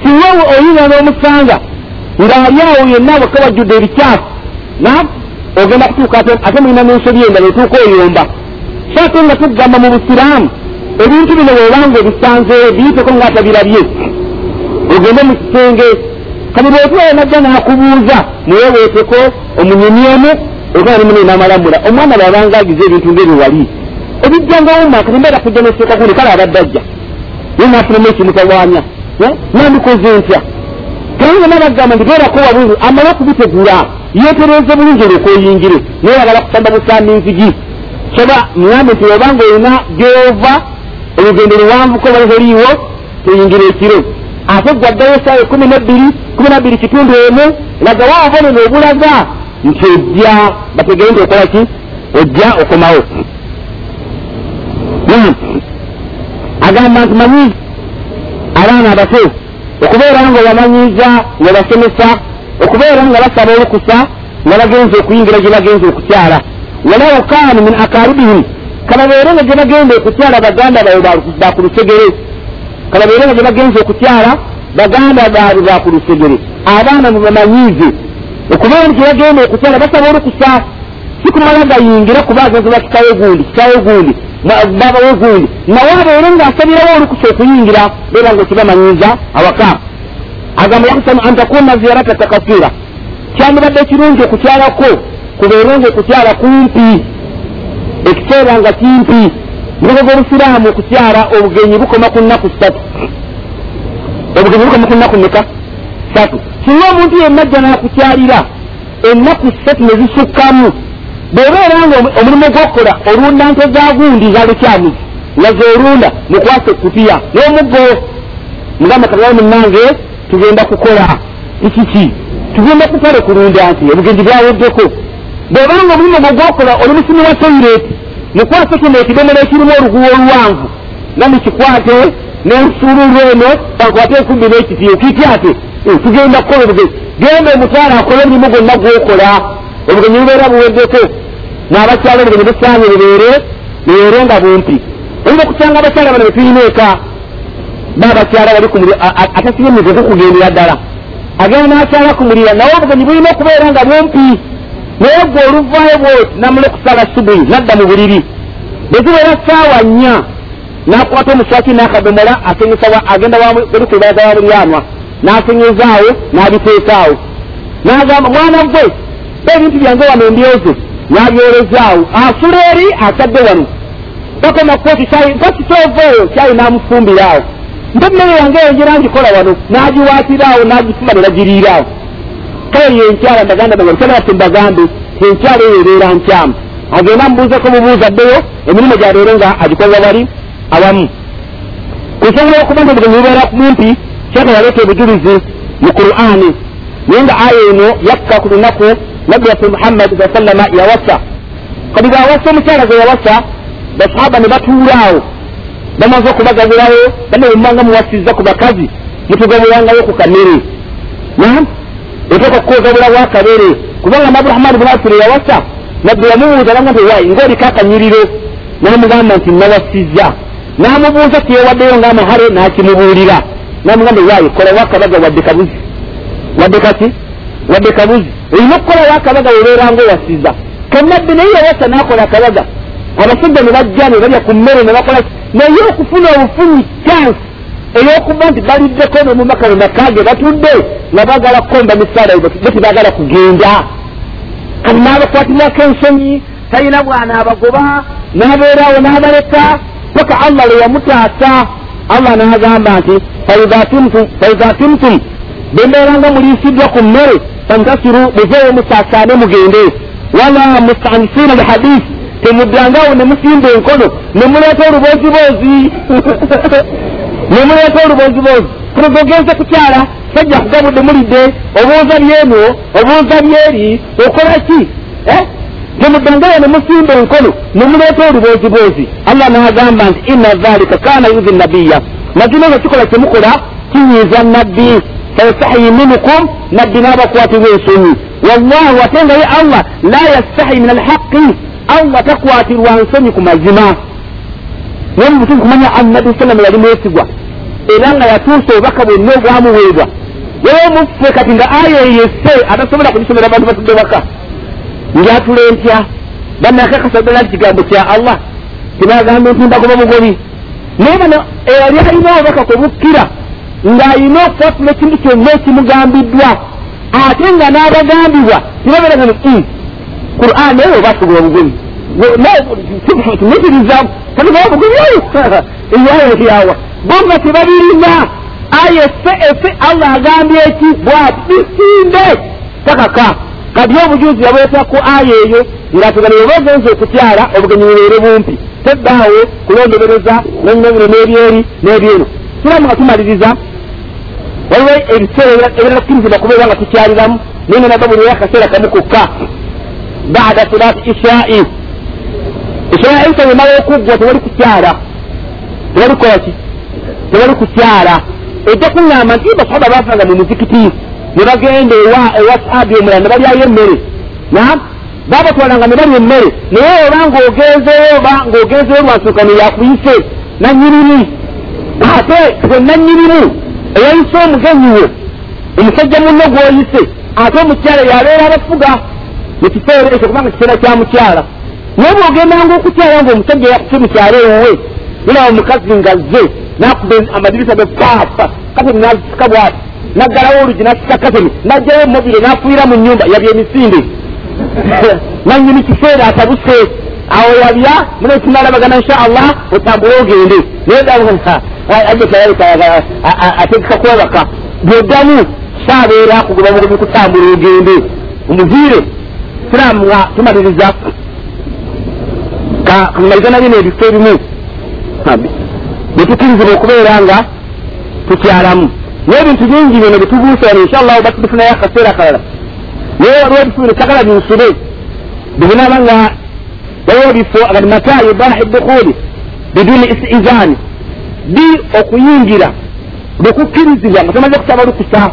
Siwewe oyingira n'omusanga ng'ali awo yenna bwekka bajjudde ebikyafu. Na ogenda kutuuka ate mulina n'ensobi endala otuuka oyomba. So ate nga tugamba mu busiraamu ebintu bino bwobanga obisanzeeyo biyiteko ng'atabirabye ogende mu kisenge kati bwetwayo najja n'akubuuza muyeweeteko omunyumyemu ogana nimune n'amalamula omwana bwabanga agize ebintu ng'ebyo wali ebijjangawo maka nembeera kujja neseeka kuni kale abadde ajja. Naye naafunamu ekimutawaanya nandikoze ntya? Kayinza nabagamba nti beerako wabulu amale okubitegula yeetereze bulungi olyoka oyingire naye yagala kusamba busamba enzigi soba mugambe nti obanga olina gyova olugendo luwanvuko baliholiiwo toyingira ekiro ate gwaddayo esaawa ekumi nabbiri kumi nabbiri kitundu emu lagawo obonene obulaga nti ojja bategere nti okola ki? Ojja okomawo. Nam agamba nti manyiiza abaana abato okubeera nga obamanyiiza nga basomesa okubeera nga basaba olukusa nga bagenza okuyingira gye bagenza okukyala. Walawo kaanu min akaribihim kababeere nga gye bagenda okukyala baganda baabwe baku kababeere nga gye bagenza okukyala baganda baabwe baku lusegere abaana mubamanyiize okubeera nti gye bagenda okukyala basaba olukusa sikumala gayingire kuba agenza bakitawe gundi kitawe gundi babawe gundi. Nawe abeere ngaasabirawo olukusa okuyingira beera nga ekibamanyiiza awaka. Agamba yakusanu antakuna ziyarata takasira. Kyandibadde ekirungi okukyalako kubeere nga okukyala kumpi ekiseera nga kimpi mutego gw'obusiraamu okukyala obugenyi bukoma ku nnaku ssatu. Obugenyi bukoma ku nnaku meka ssatu. Singa omuntu yenna ajja n'akukyalira ennaku ssatu ne zisukkamu bw'obeera nga omulimu gw'okukola olunda nte za gundi za lukyamuzi nga zoolunda mukwasa ekutiya n'omuggo. Mugamba kagala munnange tugenda kukola. Ikiki tugenda kukale kulunda nti obugenzi bwaweddeko bw'obanga omulimu gwo gwokola oli musimi wa toyireti mukwase kino ekidomolo ekirimu oluguwa oluwanvu nga mukikwate nensululu eno bakwate enkumbi n'ekitiyo. Kityate tugenda kukola obugenzi genda omutwala akole omulimu gwonna gwokola. Obugenyi bubeera buweddeko n'abakyala obugenyi busaanye bubeere bubeere nga bumpi. Oyina okusanga abakyala bano betuyina eka. Baabakyala bali kumuli atasibemize kukugendera ddala. Agenda n'akyala kumulira naye obugenyi bulina okubeera nga bumpi naye gwe oluvaayo bwoti namula okusala subuhi nadda mu buliri. Bwezibeera saawa nnya n'akwata omuswaki n'akadomola asenyesa agenda werikubaza wa bulyanwa n'asenyezaawo n'abiteekaawo n'agamba mwana gwe ba ebintu byange wano mbyoze. N'abyolezaawo asula eri asadde wano. Bakoma koti mpakitoovaeyo kyayi n'amufumbiraawo mpa emmere yange yongera ngikola wano n'agiwaatiraawo n'agifuma ne bagiriiraawo kale yenkyala ndaganda bange mukyala mbagambe enkyala eyo ebeera nkyamu agenda mubuuzako bubuuza ddeyo emirimu gyabeere nga agikolera bali awamu. Kusobola okuba nti obugenyi bubeera kumumpi kyaka yaleeta obujulizi mu qur'ani. Naye nga aya eno yakka ku lunaku nabbi waffe muhammadi sa sallama yawasa kadi bawasa omukyala gwe yawasa basahaba ne batuulaawo bamaze okubagabirawo banebemubanga muwasizza ku bakazi mutugabulangayo ku kamere oteeka kukogabula bwakabere kubanga naburahamani bunasiri yawasa nabbi yamubuuza nanga nti wayi ngaoliko akanyiriro namugamba nti nawasizza namubuuza tiyewaddeyo ngaamahare nakimubuulira. Namugamba wayi kola wakabaga wadde kabuzi. Wadde kati? Wadde kabuzi. Olina okukola wakabaga webeeranga owasizza. Kanabbi naye yawasa nakola akabaga abasajja ne bajja ne balya ku mmere ne bakola naye okufuna obufunyi chansi ey'okuba nti baliddeko nemumaka wemakage batudde nga bagala kukomba misaala bo tibagala kugenda. Kati n'abakwatirako ensonyi talina bwana abagoba n'abeerawo n'abaleka paka allah lwe yamutaasa. Allah n'agamba nti faiza tumtum bembeeranga muliisiddwa ku mmere fantasiru muzeeyo musaasaane mugende. Wala mustanisiina lihadisi temuddangawo ne musimba enkono ne muleeta oluboziboozi ne muleeta oluboziboozi kunoga ogenze kukyala sajja kugabudde mulidde obuuza byeno obuuza byeri okola ki? Temuddangawo ne musimba enkono ne muleeta oluboziboozi allah n'agamba nti inna dhalika kana yuzi nabiya nakino nga kikola kyemukola kinyiiza nabbi fayastahi minukum nabbi n'abakwatirwa ensonyi wallahu ate nga ye allah la yastahi min alhaqi allah takwatirwa nsonyi ku mazima naye mubutuufu kumanya annabi sallama yali mwesigwa era nga yatuusa obubaka bwonna obwamuweebwa yewe muffe kati nga aya eyesse atasobola kugisomera abantu batudde baka. Njatula entya banakakasa ddala kigambo kya allah. Tibagambe nti mbagoba bugobi naye bano eyali alina obubaka kwebukkira ng'alina okukwatula ekintu kyonna ekimugambiddwa ate nga n'abagambibwa tibabeeraga ni quran naye oba asobola obugobi tumikirizamu katigaa bugobi oyo eyayo yawa bonga tebabirina aye efe efe allah agambye eki bwati bisinde takaka kati obujuzi yabwetaku aya eyo ngategana oba ogenza okutyala obugenyi bubeere bumpi teddaawo kulondobereza nenyinabiro n'ebyeri n'ebyeno turamu nga tumaliriza waliwo ebiseera ebirala kukirizibwa kubeera nga tukyaliramu naye nenaba buli akaseera kamu kokka bada salati ishai ekyala isa wemala okuggwa tewali kukyala. Tewali kukolaki tewali kukyala. Ejja kuŋŋamba nti basahaba bafanga mu muzikiti ne bagenda ewa saabi omulala ne balyayo emmere. Nam babatwalanga ne balya emmere. Naye oba ng'ogenzeyo ng'ogenzeyo lwansuukano yakuyise nanyinimu ate gwe nanyinimu eyayise omugenyi wo omusajja munno gw'oyise ate omukyala yabeera abafuga mu kiseera ekyo kubanga kiseera kya mukyala naye bw'ogendanga okukyala ng'omusajja yakuse mukyala ewuwe nolaba omukazi nga zze nakuba amadirisa ge papa. Kateni nasika bwati naggalawo olugi nasika kateni najjayo mobile nafuira mu nyumba yabya emisinde. Nanyini kiseera atabuse. Awo yabya mune kinalabagana insha allah otambule ogende. Nayeategeka kwebaka byoddamu kyabeera kugoba mugobi kutambula ogende. Omuviire siramu tumaliriza kamaliza nabyo nebifo ebimu. Bwetukirizibwa okubeera nga tukyalamu. Naye ebintu bingi bino byetubuusana inshallahu batubifunayo akaseera kalala. Naye waliwo ebifo bino sagala binsube. Bibinaba nga waliwo bifo agati matayo bahi dukhuli biduni istizani bi okuyingira lwekukkirizibwa nga tomaze kusaba lukusa